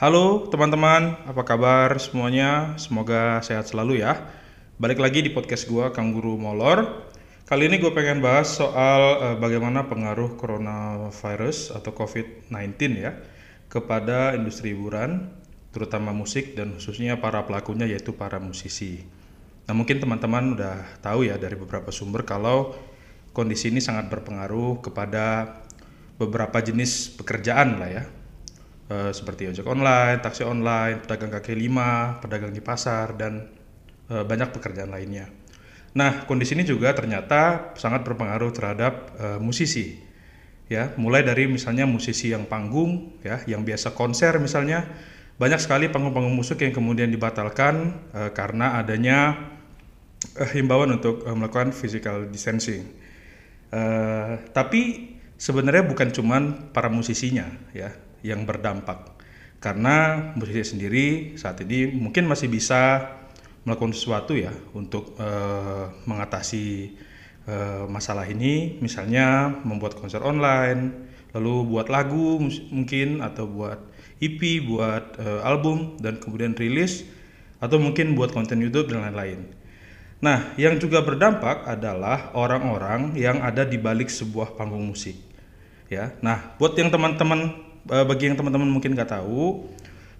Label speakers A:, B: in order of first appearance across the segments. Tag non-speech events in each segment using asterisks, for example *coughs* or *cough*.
A: Halo teman-teman, apa kabar semuanya? Semoga sehat selalu ya. Balik lagi di podcast gua Kang Guru Molor. Kali ini gue pengen bahas soal eh, bagaimana pengaruh coronavirus atau COVID-19 ya kepada industri hiburan, terutama musik dan khususnya para pelakunya yaitu para musisi. Nah mungkin teman-teman udah tahu ya dari beberapa sumber kalau kondisi ini sangat berpengaruh kepada beberapa jenis pekerjaan lah ya Eh, seperti ojek online, taksi online, pedagang kaki lima, pedagang di pasar dan eh, banyak pekerjaan lainnya. Nah kondisi ini juga ternyata sangat berpengaruh terhadap eh, musisi ya mulai dari misalnya musisi yang panggung ya yang biasa konser misalnya banyak sekali panggung-panggung musik yang kemudian dibatalkan eh, karena adanya eh, himbauan untuk eh, melakukan physical distancing. Eh, tapi sebenarnya bukan cuman para musisinya ya yang berdampak karena musisi sendiri saat ini mungkin masih bisa melakukan sesuatu ya untuk eh, mengatasi eh, masalah ini misalnya membuat konser online lalu buat lagu mungkin atau buat EP buat eh, album dan kemudian rilis atau mungkin buat konten YouTube dan lain-lain. Nah, yang juga berdampak adalah orang-orang yang ada di balik sebuah panggung musik. Ya. Nah, buat yang teman-teman eh, bagi yang teman-teman mungkin nggak tahu,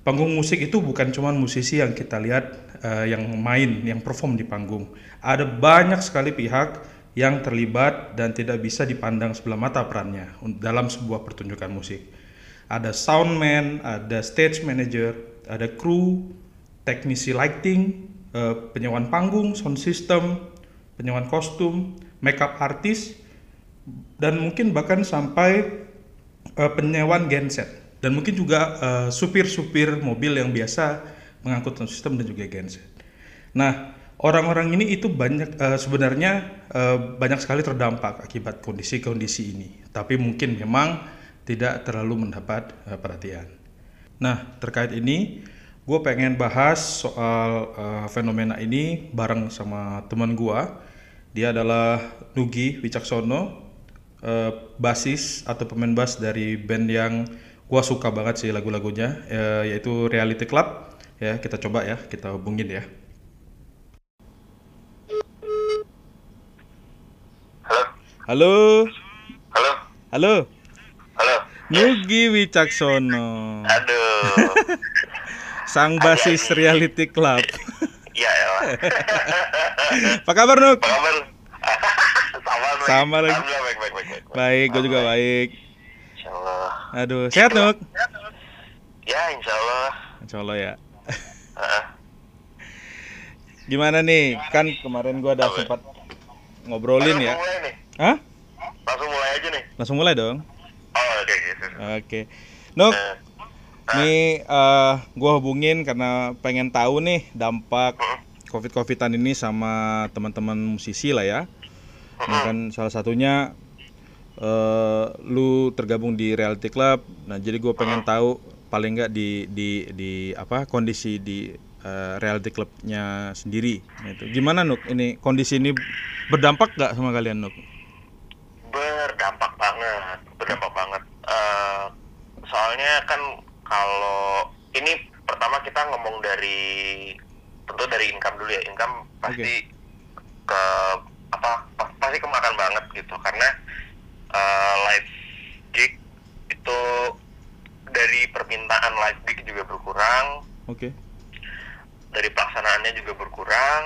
A: panggung musik itu bukan cuma musisi yang kita lihat eh, yang main, yang perform di panggung. Ada banyak sekali pihak yang terlibat dan tidak bisa dipandang sebelah mata perannya dalam sebuah pertunjukan musik. Ada soundman, ada stage manager, ada kru, teknisi lighting, eh, penyewaan panggung, sound system, penyewaan kostum, makeup artist, dan mungkin bahkan sampai eh, penyewaan genset dan mungkin juga eh, supir-supir mobil yang biasa mengangkut system dan juga genset. Nah, orang-orang ini itu banyak eh, sebenarnya eh, banyak sekali terdampak akibat kondisi-kondisi ini, tapi mungkin memang tidak terlalu mendapat eh, perhatian. Nah, terkait ini, gue pengen bahas soal eh, fenomena ini bareng sama teman gue. Dia adalah Nugi Wicaksono, eh, basis atau pemain bass dari band yang gue suka banget sih lagu-lagunya, eh, yaitu Reality Club. Ya, kita coba ya, kita hubungin ya.
B: Halo,
A: Halo,
B: halo,
A: halo,
B: halo.
A: Nugi Wicaksono,
B: Aduh, *laughs*
A: sang basis Reality Club. *laughs*
B: iya ya. Pak. *laughs*
A: Apa kabar Nuk?
B: Apa kabar? Sama
A: lagi.
B: Alhamdulillah baik baik baik. baik.
A: Baik, gue juga baik.
B: Insya Allah.
A: Aduh, sehat Nuk?
B: Ya Insya Allah.
A: Insya Allah ya. Gimana nih? Kan kemarin gua ada sempat ngobrolin
B: Langsung
A: ya.
B: Mulai nih.
A: Hah?
B: Langsung mulai aja nih.
A: Langsung mulai dong.
B: Oh oke gitu.
A: Oke. Nuk,
B: Eh,
A: nih eh gua hubungin karena pengen tahu nih dampak Covid-Covidan ini sama teman-teman musisi lah ya. Ini kan salah satunya eh lu tergabung di Reality Club. Nah, jadi gua pengen tahu paling nggak di di di apa kondisi di eh, Reality Clubnya sendiri. Nah, itu gimana Nuk? Ini kondisi ini berdampak nggak sama kalian Nuk?
B: berdampak banget, berdampak banget. Eh, soalnya kan kalau ini pertama kita ngomong dari tentu dari income dulu ya, income pasti ke apa pa- pasti kemakan banget gitu karena eh, live gig itu dari permintaan live gig juga berkurang,
A: Oke.
B: dari pelaksanaannya juga berkurang.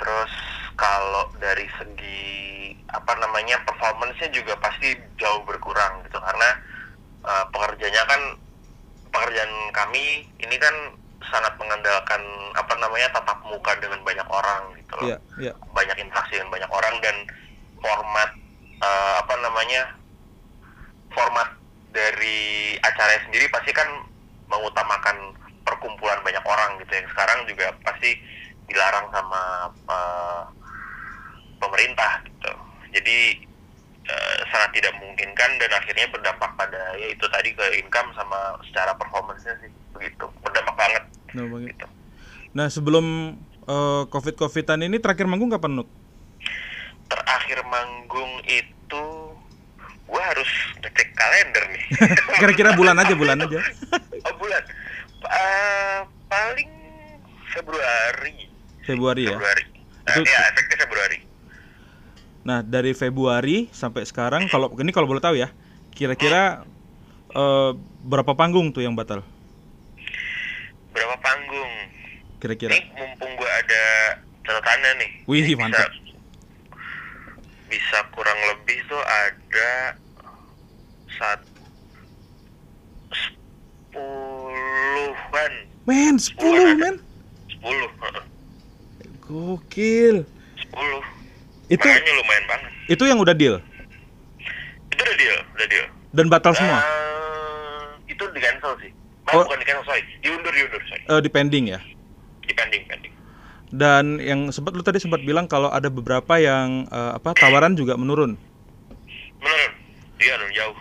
B: Terus kalau dari segi apa namanya performance-nya juga pasti jauh berkurang gitu karena uh, pekerjaannya kan pekerjaan kami ini kan sangat mengandalkan apa namanya tatap muka dengan banyak orang gitu loh.
A: Iya, iya.
B: banyak interaksi dengan banyak orang dan format eh, apa namanya format dari acara sendiri pasti kan mengutamakan perkumpulan banyak orang gitu. Yang sekarang juga pasti dilarang sama eh, pemerintah gitu. Jadi eh, sangat tidak memungkinkan dan akhirnya berdampak pada ya itu tadi ke income sama secara performance-nya sih begitu berdampak banget
A: Nah,
B: gitu
A: Nah, sebelum eh, Covid-Covidan ini terakhir manggung kapan Nuk?
B: terakhir manggung itu gue harus ngecek kalender nih *laughs*
A: Kira-kira bulan aja, bulan aja. *laughs*
B: oh, bulan
C: Eh, paling Februari.
A: Februari ya.
C: Februari. Eh,
A: Itu-
C: ya, efektif Februari.
A: Nah, dari Februari sampai sekarang kalau ini kalau boleh tahu ya, kira-kira eh, berapa panggung tuh yang batal?
C: Berapa panggung?
A: Kira-kira.
C: Nih mumpung gua ada catatannya nih.
A: Wih,
C: Ini bisa-
A: mantap.
C: Bisa kurang lebih tuh ada saat sepuluhan,
A: Men, 10 men.
C: sepuluh.
A: Gokil.
C: sepuluh.
A: Itu
C: Makanya lumayan banget.
A: itu yang udah deal
C: Itu udah deal, udah deal.
A: dan batal semua.
C: Eh, itu di cancel sih.
A: Oh.
C: Oh. bukan di cancel, sorry. Diundur, diundur, sorry.
A: Eh, di pending ya.
C: Di pending, pending.
A: Dan yang sempat lu tadi sempat bilang kalau ada beberapa yang eh, apa tawaran juga menurun.
C: Menurun. Iya, dong, jauh.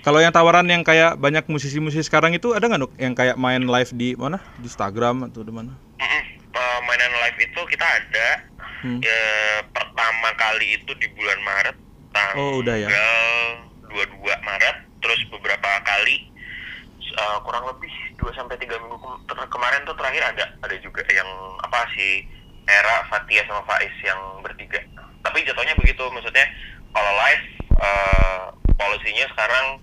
A: Kalau yang tawaran yang kayak banyak musisi-musisi sekarang itu ada nggak Nuk? yang kayak main live di mana? Di Instagram atau di mana?
C: Mm-mm. Mainan live itu kita ada
A: Hmm.
C: ya, pertama kali itu di bulan Maret tanggal
A: Oh, udah ya.
C: 22 Maret terus beberapa kali uh, kurang lebih 2 sampai 3 minggu ke- kemarin tuh terakhir ada ada juga yang apa sih Era, Fatia sama Faiz yang bertiga. Tapi jatuhnya begitu maksudnya kalau live uh, polisinya sekarang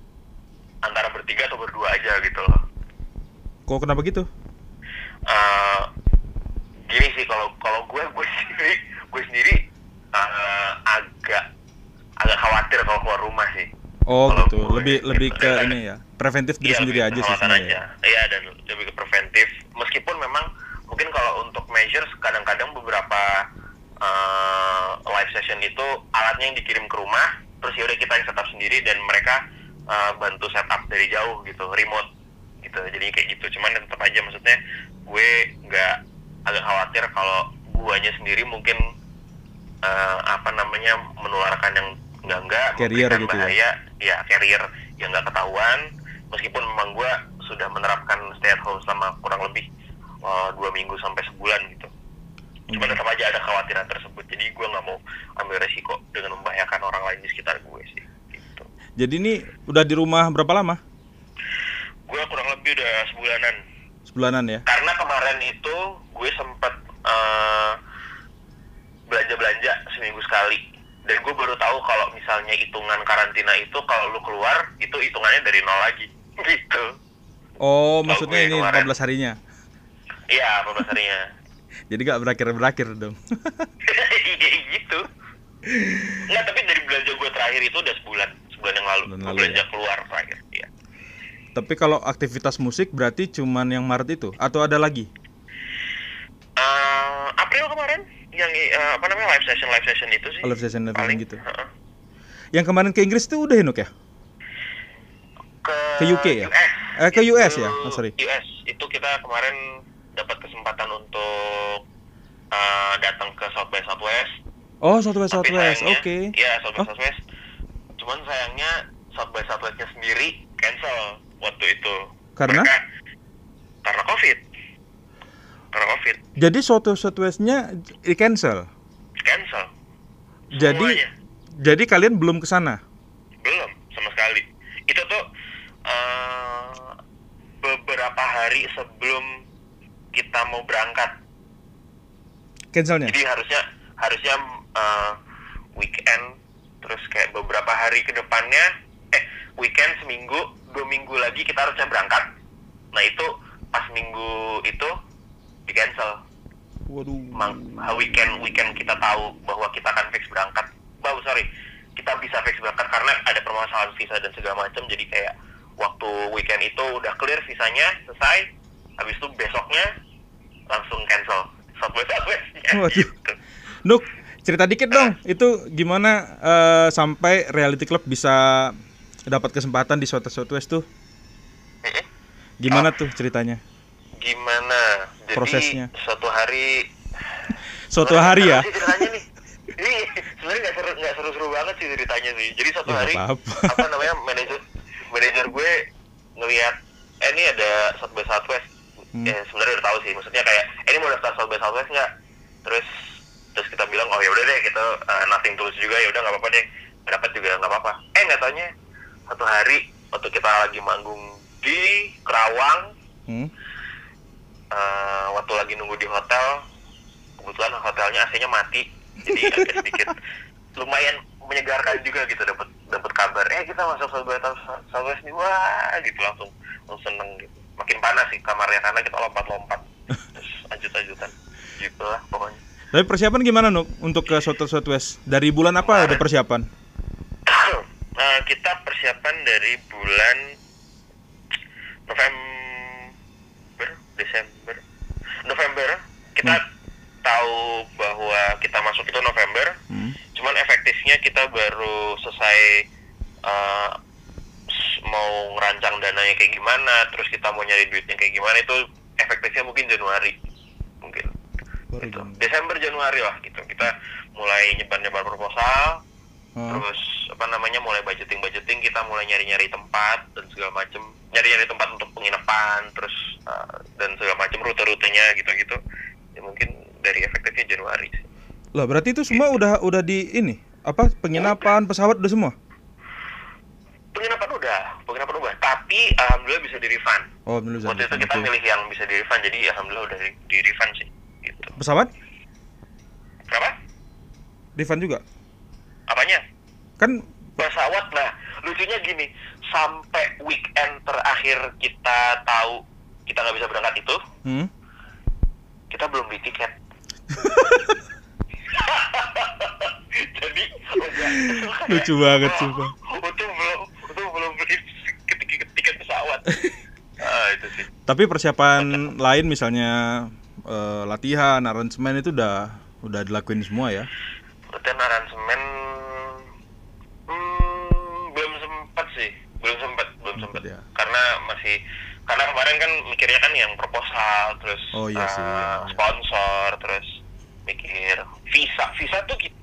C: antara bertiga atau berdua aja gitu loh.
A: Kok kenapa gitu?
C: Eh, gini sih kalau kalau gue gue *laughs* sendiri gue sendiri eh, agak agak khawatir kalau keluar rumah sih
A: Oh
C: Kalau
A: gitu.
C: gue
A: Lebih
C: gitu,
A: lebih ke
C: dan-
A: ini ya. Preventif diri
C: Iya,
A: sendiri aja sih sebenarnya.
C: aja. Iya dan lebih ke preventif meskipun memang mungkin kalau untuk measures kadang-kadang beberapa eh, live session itu alatnya yang dikirim ke rumah terus ya udah kita yang setup sendiri dan mereka eh, bantu setup dari jauh gitu remote gitu jadi kayak gitu cuman ya tetap aja maksudnya gue nggak agak khawatir kalau guanya sendiri mungkin eh, apa namanya menularkan yang enggak enggak
A: Carrier gitu ya?
C: bahaya ya carrier yang nggak ketahuan meskipun memang gue sudah menerapkan stay at home selama kurang lebih uh, dua minggu sampai sebulan gitu cuma
A: Hmm.
C: tetap aja ada kekhawatiran tersebut jadi gue nggak mau ambil resiko dengan membahayakan orang lain di sekitar gue sih gitu
A: Jadi ini udah di rumah berapa lama?
C: gue kurang lebih udah sebulanan
A: Sebulanan ya.
C: karena kemarin itu gue sempet uh, belanja belanja seminggu sekali dan gue baru tahu kalau misalnya hitungan karantina itu kalau lu keluar itu hitungannya dari nol lagi *laughs* gitu
A: Oh, maksudnya ini
C: kemarin.
A: 14 harinya.
C: iya 14 harinya *laughs*
A: Jadi gak berakhir-berakhir dong. *laughs*
C: Iya gitu nggak tapi dari belanja gue terakhir itu udah sebulan sebulan yang lalu,
A: Bulan
C: Gue
A: lalu
C: belanja
A: ya?
C: keluar terakhir iya
A: Tapi kalau aktivitas musik berarti cuman yang Maret itu atau ada lagi?
C: Eh, April kemarin yang eh, apa namanya live session live session itu sih
A: Live session live
C: paling
A: gitu.
C: heeh.
A: Yang kemarin ke Inggris itu udah Hinuk ya?
C: ke,
A: Ke UK ya?
C: US.
A: Eh, ke US
C: Itu
A: ya? Oh, sorry.
C: US itu kita kemarin dapat kesempatan untuk eh, datang ke South by Southwest.
A: Oh, Southwest
C: Tapi
A: Southwest. Oke.
C: Iya South by
A: Oh.
C: Southwest. Cuman sayangnya South by Southwestnya sendiri cancel waktu itu.
A: Karena?
C: Mereka- karena COVID. Karena COVID
A: Jadi Southwest Southwestnya di cancel.
C: cancel.
A: Jadi
C: Semuanya.
A: jadi kalian belum ke sana.
C: belum sama sekali. Itu tuh eh, beberapa hari sebelum kita mau berangkat.
A: Cancelnya.
C: Jadi harusnya harusnya uh, weekend terus kayak beberapa hari ke depannya eh weekend seminggu dua minggu lagi kita harusnya berangkat. Nah itu pas minggu itu di cancel.
A: Waduh.
C: Mang, weekend weekend kita tahu bahwa kita akan fix berangkat. Bah, sorry kita bisa fix berangkat karena ada permasalahan visa dan segala macam. Jadi kayak waktu weekend itu udah clear visanya selesai. Habis itu besoknya langsung cancel. Southwest Southwestnya.
A: Waduh.
C: Gitu.
A: Nuk, cerita dikit dong. Itu gimana eh, sampai Reality Club bisa dapat kesempatan di Southwest Southwest tuh? Gimana tuh ceritanya?
C: Gimana? Jadi
A: Prosesnya.
C: suatu hari
A: Suatu hari ya?
C: Ceritanya nih. Ini sebenarnya nggak seru nggak seru-seru banget sih ceritanya sih. Jadi suatu
A: Ya,
C: hari
A: apa-apa.
C: apa namanya manajer manajer gue ngelihat eh ini ada South by Southwest.
A: Hmm.
C: Ya sebenarnya udah tahu sih. Maksudnya kayak eh, ini mau daftar South by Southwest nggak? Terus terus kita bilang oh ya udah deh kita uh, nothing tulus juga ya udah nggak apa-apa deh. Dapat juga nggak apa-apa. Eh nggak taunya satu hari waktu kita lagi manggung di Kerawang
A: Hmm?
C: Eh, waktu lagi nunggu di hotel kebetulan hotelnya AC-nya mati. Jadi *laughs* agak sedikit lumayan menyegarkan juga gitu dapat dapat kabar eh kita masuk Southwest Southwest nih wah gitu langsung langsung seneng gitu. Makin panas sih kamarnya karena kita lompat-lompat. Terus *laughs* lanjut-lanjutan. Gitu lah pokoknya.
A: Tapi persiapan gimana Nuk untuk ke South Southwest? Dari bulan apa ada persiapan? *coughs*
C: Eh, kita persiapan dari bulan November, Desember, November. Kita tahu bahwa kita masuk itu November.
A: Hmm.
C: Cuman efektifnya kita baru selesai s- mau ngerancang dananya kayak gimana, terus kita mau nyari duitnya kayak gimana itu efektifnya mungkin Januari, mungkin gitu. Desember Januari lah gitu. Kita mulai nyebar-nyebar proposal,
A: Oh.
C: terus apa namanya mulai budgeting budgeting kita mulai nyari nyari tempat dan segala macem nyari nyari tempat untuk penginapan terus uh, dan segala macem rute rutenya gitu gitu ya mungkin dari efektifnya Januari sih.
A: Lah berarti itu semua udah udah di ini apa penginapan pesawat udah semua?
C: penginapan udah penginapan udah tapi alhamdulillah bisa di refund
A: Oh
C: waktu itu kita milih yang bisa di refund jadi alhamdulillah udah di, di refund sih gitu
A: Pesawat?
C: kenapa
A: Refund juga?
C: Apanya
A: Kan
C: pesawat nah lucunya gini sampai weekend terakhir kita tahu kita nggak bisa berangkat itu
A: hmm?
C: kita belum beli tiket. *laughs* Jadi *laughs*
A: Lucu banget,
C: oh,
A: sumpah.
C: Untung belum, untung belum beli tiket, tiket pesawat. *laughs* ah itu sih.
A: Tapi persiapan lain misalnya eh, latihan, aransemen itu udah udah dilakuin semua ya?
C: Latihan aransemen belum sempat, belum sempat.
A: ya.
C: Karena masih karena kemarin kan mikirnya kan yang proposal, terus
A: Oh, iya sih,
C: eh,
A: iya,
C: sponsor, terus mikir visa. Visa tuh ki-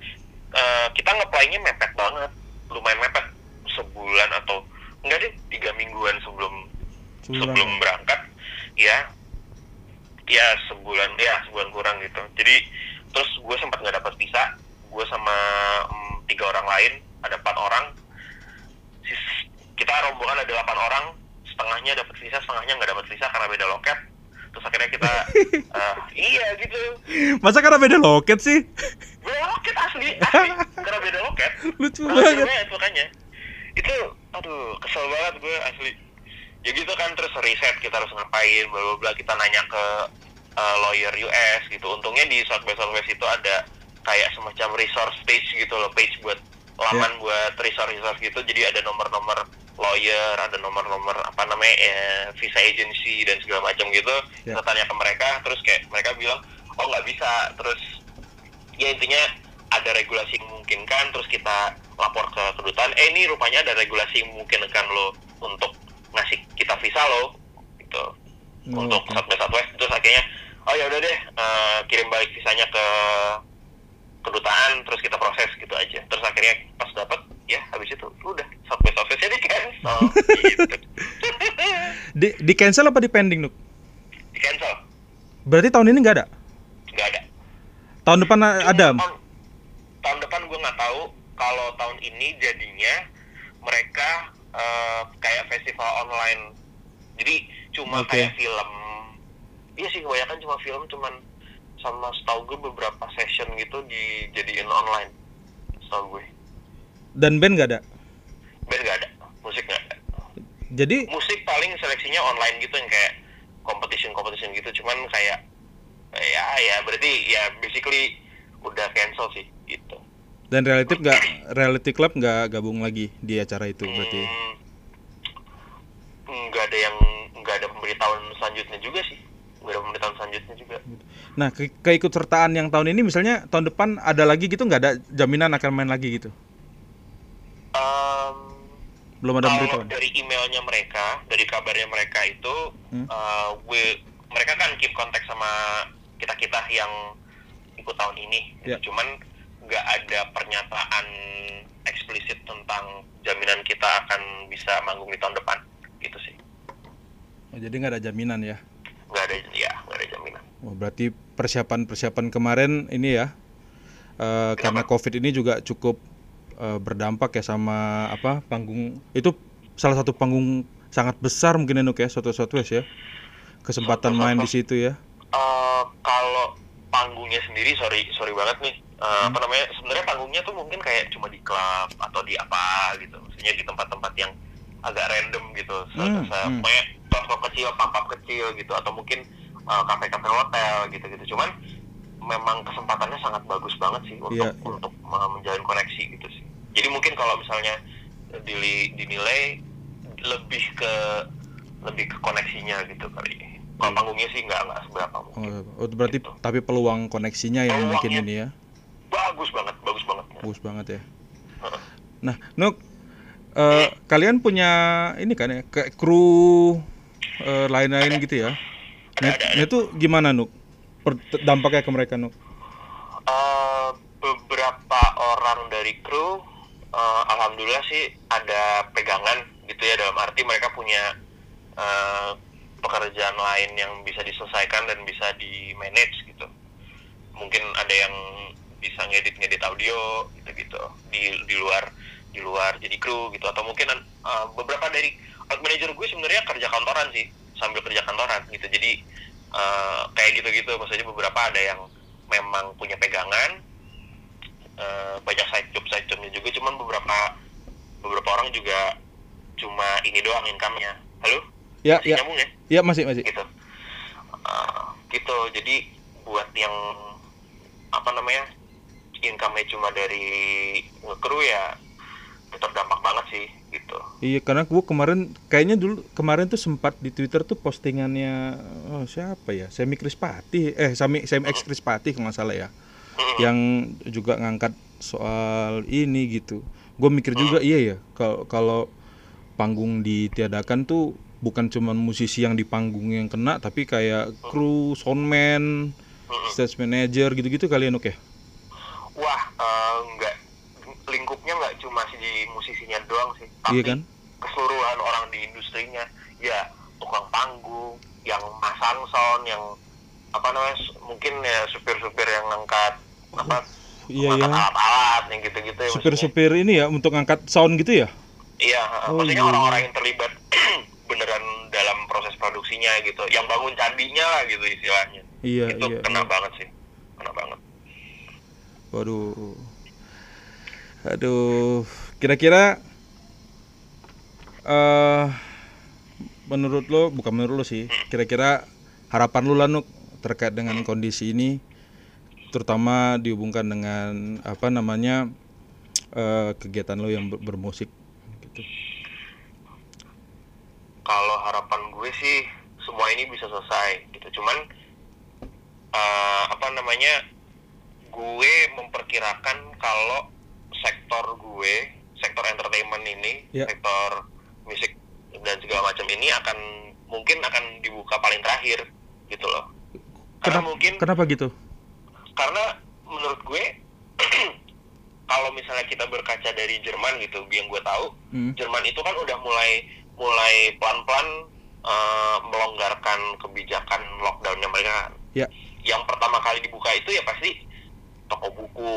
C: eh, kita ngeplay-nya mepet banget, lumayan mepet sebulan atau enggak deh tiga mingguan sebelum
A: Sebulan.
C: sebelum berangkat ya ya sebulan ya sebulan kurang gitu jadi terus gue sempat nggak dapat visa gue sama mm, tiga orang lain ada empat orang kita rombongan ada delapan orang setengahnya dapat visa setengahnya nggak dapat visa karena beda loket. Terus akhirnya kita *laughs* eh, iya gitu.
A: Masa karena beda loket sih?
C: beda loket asli asli. Karena beda loket. *laughs*
A: Lucu banget.
C: banget makanya. Itu aduh kesel banget gue asli. Ya gitu kan terus riset kita harus ngapain bla bla bla. Kita nanya ke uh, lawyer US gitu. Untungnya di South by Southwest itu ada kayak semacam resource page gitu loh page buat laman buat resource resource gitu. Jadi ada nomor-nomor lawyer ada nomor-nomor apa namanya eh, visa agency dan segala macam gitu
A: Ya.
C: kita tanya ke mereka terus kayak mereka bilang oh nggak bisa terus ya intinya ada regulasi yang memungkinkan terus kita lapor ke kedutaan eh ini rupanya ada regulasi yang memungkinkan lo untuk ngasih kita visa lo gitu
A: Oh,
C: untuk. South by Southwest terus akhirnya oh ya udah deh eh, kirim balik visanya ke kedutaan terus kita proses gitu aja terus akhirnya pas dapat ya habis itu udah by Southwest jadi cancel *laughs* gitu
A: Di, di cancel apa di pending Nuk?
C: di cancel
A: Berarti tahun ini nggak ada?
C: nggak ada
A: Tahun depan a- ada?
C: Tahun, tahun depan gue nggak tahu kalau tahun ini jadinya mereka eh, kayak festival online. Jadi cuma
A: Oke.
C: kayak film. Iya sih kebanyakan cuma film cuman sama setahu gue beberapa session gitu dijadiin online. Setahu gue.
A: Dan band nggak ada?
C: Band nggak ada, musik nggak ada.
A: Jadi
C: Musik paling seleksinya online gitu yang kayak competition competition gitu. Cuman kayak ya ya berarti ya basically udah cancel sih gitu.
A: dan relatif nggak reality club nggak gabung lagi di acara itu berarti.
C: Hmm, nggak ada yang nggak ada pemberitahuan selanjutnya juga sih nggak ada pemberitahuan selanjutnya juga
A: Nah ke keikutsertaan yang tahun ini misalnya tahun depan ada lagi gitu nggak ada jaminan akan main lagi gitu?
C: Em,
A: Belum ada pemberitahuan.
C: dari emailnya mereka dari kabarnya mereka itu
A: Hmm.
C: eh, we- mereka kan keep kontak sama kita kita yang ikut tahun ini
A: Ya.
C: cuman nggak ada pernyataan eksplisit tentang jaminan kita akan bisa manggung di tahun depan gitu sih
A: Oh, jadi nggak ada jaminan ya?
C: nggak ada ya nggak ada jaminan
A: Wah, berarti persiapan-persiapan kemarin ini ya eh, karena COVID ini juga cukup eh, berdampak ya sama apa panggung itu salah satu panggung sangat besar mungkin ya Nuk ya Soto Southwest ya. Kesempatan main di situ ya.
C: Eh, kalau panggungnya sendiri sorry sorry banget nih. Eh,
A: Hmm.
C: apa namanya sebenarnya panggungnya tuh mungkin kayak cuma di klub atau di apa gitu. Maksudnya di tempat-tempat yang agak random gitu. Se,
A: Hmm,
C: se-
A: hmm.
C: pokoknya toko kecil pub kecil gitu. Atau mungkin kafe-kafe hotel gitu gitu cuman memang kesempatannya sangat bagus banget sih untuk
A: Iya, iya.
C: untuk menjalin koneksi gitu sih jadi mungkin kalau misalnya dili- dinilai lebih ke lebih ke koneksinya gitu kali kalau
A: Iya.
C: panggungnya sih nggak nggak seberapa mungkin
A: Oh, oh, berarti
C: Gitu.
A: tapi peluang koneksinya yang bikin
C: Peluangnya.
A: ini ya.
C: bagus banget bagus banget
A: Bagus banget ya. Nah, Nuk, eh, kalian punya ini kan ya, kayak kru eh, lain-lain gitu ya?
C: Ada, ada,
A: nah, itu gimana, Nuk? Dampaknya ke mereka, Nuk?
C: Eh, beberapa orang dari kru eh, alhamdulillah sih ada pegangan gitu ya dalam arti mereka punya eh, pekerjaan lain yang bisa diselesaikan dan bisa di manage gitu. Mungkin ada yang bisa ngedit-ngedit audio gitu-gitu di di luar di luar jadi kru gitu. Atau mungkin eh, beberapa dari art manager gue sebenarnya kerja kantoran sih sambil kerja kantoran gitu. Jadi eh, kayak gitu-gitu. Maksudnya beberapa ada yang memang punya pegangan. Eh, banyak side job side jobnya juga. Cuman beberapa beberapa orang juga cuma ini doang income-nya. Halo?
A: Ya,
C: Masih
A: ya.
C: nyambung ya?
A: Ya, masih, masih.
C: gitu. Uh, gitu. Jadi buat yang apa namanya income-nya cuma dari nge-crew ya terdampak banget sih gitu
A: Iya, karena gua kemarin kayaknya dulu kemarin tuh sempat di Twitter tuh postingannya oh, siapa ya? Semi Krispati, eh Semi Semi X Krispati kalau nggak salah ya.
C: Mm-mm.
A: Yang juga ngangkat soal ini gitu. Gue mikir juga iya ya kalau kalau panggung ditiadakan tuh bukan cuma musisi yang di panggung yang kena tapi kayak kru, soundman, stage manager gitu-gitu kalian oke.
C: wah eh, nggak lingkupnya nggak cuma sih di musisinya doang sih tapi
A: Iya kan?
C: keseluruhan orang di industrinya ya tukang panggung yang masang sound yang apa namanya mungkin ya supir-supir yang ngangkat apa
A: Iya
C: ngangkat
A: ya.
C: alat-alat yang gitu-gitu ya maksudnya.
A: Supir-supir ini ya untuk ngangkat sound gitu ya?
C: Iya,
A: Oh,
C: maksudnya
A: iya.
C: orang-orang yang terlibat *clears throat* beneran dalam proses produksinya gitu, yang bangun candinya lah gitu istilahnya.
A: Iya,
C: itu
A: iya.
C: kena
A: iya.
C: banget sih, kena banget.
A: Waduh. Aduh, kira-kira eh menurut lo, bukan menurut lo sih, kira-kira harapan lo lah Nuk terkait dengan kondisi ini terutama dihubungkan dengan apa namanya eh, kegiatan lo yang ber- bermusik gitu.
C: Kalau harapan gue sih semua ini bisa selesai gitu. Cuman eh, apa namanya, gue memperkirakan kalau sektor gue, sektor entertainment ini,
A: Ya.
C: sektor musik dan segala macam ini akan mungkin akan dibuka paling terakhir gitu loh. Karena
A: Kenapa,
C: mungkin
A: kenapa gitu?
C: karena menurut gue *clears throat* kalau misalnya kita berkaca dari Jerman gitu yang gue tahu
A: Hmm.
C: Jerman itu kan udah mulai mulai pelan-pelan eh, melonggarkan kebijakan lockdownnya mereka
A: Ya.
C: yang pertama kali dibuka itu ya pasti toko buku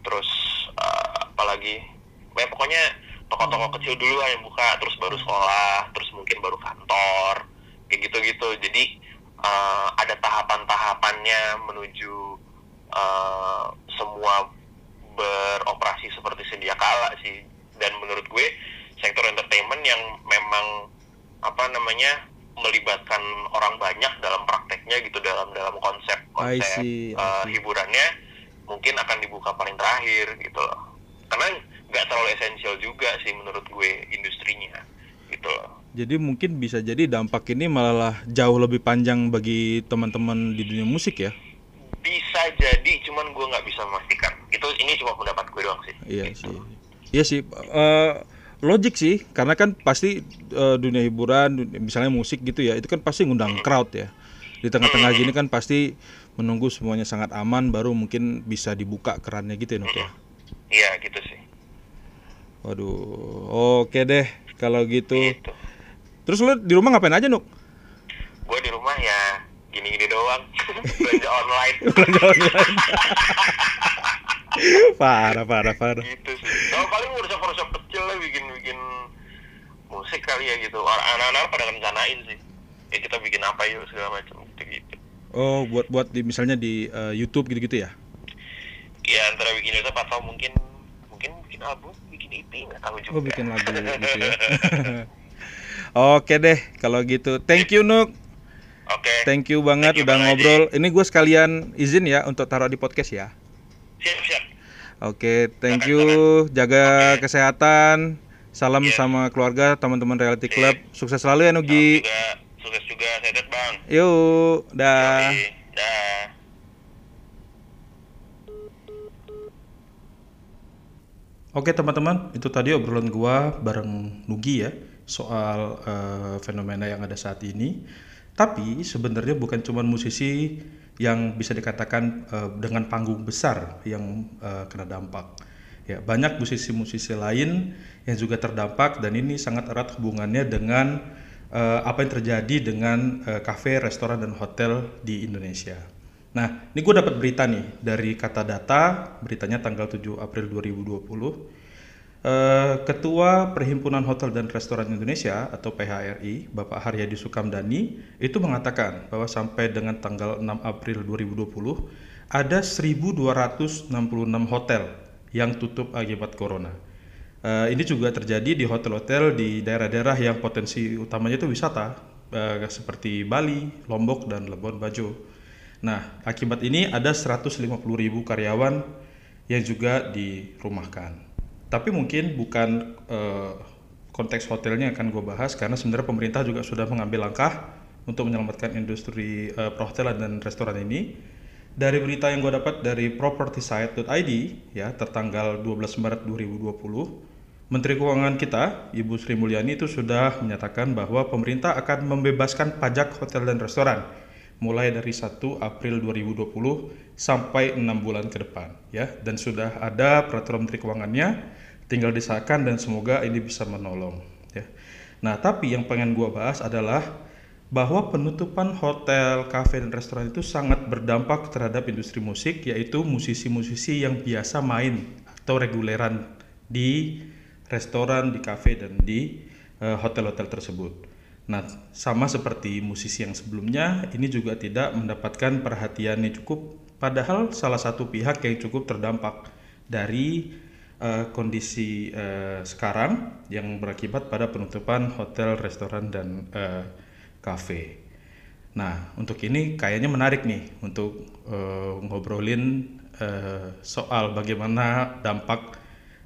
C: terus eh, apalagi ya pokoknya toko-toko kecil dulu lah yang buka terus baru sekolah terus mungkin baru kantor kayak gitu-gitu. Jadi eh, ada tahapan-tahapannya menuju eh, semua beroperasi seperti sedia kala sih. Dan menurut gue sektor entertainment yang memang apa namanya melibatkan orang banyak dalam prakteknya gitu dalam dalam konsep
A: I
C: konsep
A: see, I see.
C: hiburannya mungkin akan dibuka paling terakhir gitu loh karena nggak terlalu esensial juga sih menurut gue industrinya gitu loh
A: Jadi mungkin bisa jadi dampak ini malah jauh lebih panjang bagi teman-teman di dunia musik ya.
C: bisa jadi cuman gue nggak bisa memastikan itu ini cuma pendapat gue doang sih
A: Iya sih. Iya sih. eh, logik sih, karena kan pasti eh, dunia hiburan, dun- misalnya musik gitu ya, itu kan pasti ngundang crowd ya. Di tengah-tengah gini kan pasti menunggu semuanya sangat aman, baru mungkin bisa dibuka kerannya gitu ya, Nuk ya.
C: iya gitu sih.
A: Waduh, oke deh kalau gitu.
C: gitu.
A: Terus lu di rumah ngapain aja, Nuk?
C: gue di rumah ya gini-gini doang. *laughs* Belanja online. *laughs* *laughs*
A: Parah, parah, parah.
C: gitu sih. Kalau paling workshop kecil lah bikin bikin musik kali ya gitu. Orang- anak-anak pada rencanain sih.
B: Ya kita bikin apa yuk segala macam gitu gitu
A: Oh, buat buat di misalnya di eh, YouTube gitu-gitu ya?
B: ya antara bikin YouTube atau mungkin mungkin bikin album bikin EP nggak tahu juga
A: Oh, bikin lagu *laughs* gitu ya. *laughs* Oke deh, kalau gitu. Thank you Nuk.
B: oke
A: Thank you banget
B: Thank you,
A: udah ngobrol. Ini gue sekalian izin ya untuk taruh di podcast ya.
B: siap siap
A: Oke, thank you. Jaga kesehatan. Salam sama keluarga, teman-teman Reality Club. Sukses selalu ya
B: Salam
A: Nugi.
B: juga sukses juga sehat bang
A: Yuk, dah.
B: Yoi, dah
A: Oke teman-teman, itu tadi obrolan gua bareng Nugi ya soal eh, fenomena yang ada saat ini. Tapi sebenarnya bukan cuma musisi yang bisa dikatakan eh, dengan panggung besar yang eh, kena dampak. Ya, banyak musisi-musisi lain yang juga terdampak dan ini sangat erat hubungannya dengan eh, apa yang terjadi dengan eh, kafe, restoran dan hotel di Indonesia. Nah, ini gue dapat berita nih dari Kata Data, beritanya tanggal 7 April 2020. Eh, Ketua Perhimpunan Hotel dan Restoran Indonesia atau PHRI, Bapak Haryadi Sukamdani, itu mengatakan bahwa sampai dengan tanggal 6 April 2020 ada 1.266 hotel yang tutup akibat corona. Eh, ini juga terjadi di hotel-hotel di daerah-daerah yang potensi utamanya itu wisata, eh, seperti Bali, Lombok, dan Labuan Bajo. Nah, akibat ini ada 150.000 karyawan yang juga dirumahkan. Tapi mungkin bukan eh, konteks hotelnya akan gue bahas karena sebenarnya pemerintah juga sudah mengambil langkah untuk menyelamatkan industri eh, perhotelan dan restoran ini. Dari berita yang gue dapat dari propertysite.id ya tertanggal 12 Maret 2020, Menteri Keuangan kita, Ibu Sri Mulyani itu sudah menyatakan bahwa pemerintah akan membebaskan pajak hotel dan restoran mulai dari 1 April 2020 sampai 6 bulan ke depan ya dan sudah ada peraturan Menteri Keuangannya tinggal disahkan dan semoga ini bisa menolong ya. Nah, tapi yang pengen gua bahas adalah bahwa penutupan hotel, kafe dan restoran itu sangat berdampak terhadap industri musik yaitu musisi-musisi yang biasa main atau reguleran di restoran, di kafe dan di eh, hotel-hotel tersebut. Nah, sama seperti musisi yang sebelumnya, ini juga tidak mendapatkan perhatian yang cukup, padahal salah satu pihak yang cukup terdampak dari eh, kondisi eh, sekarang yang berakibat pada penutupan hotel, restoran, dan eh, kafe. Nah, untuk ini kayaknya menarik nih untuk eh, ngobrolin eh, soal bagaimana dampak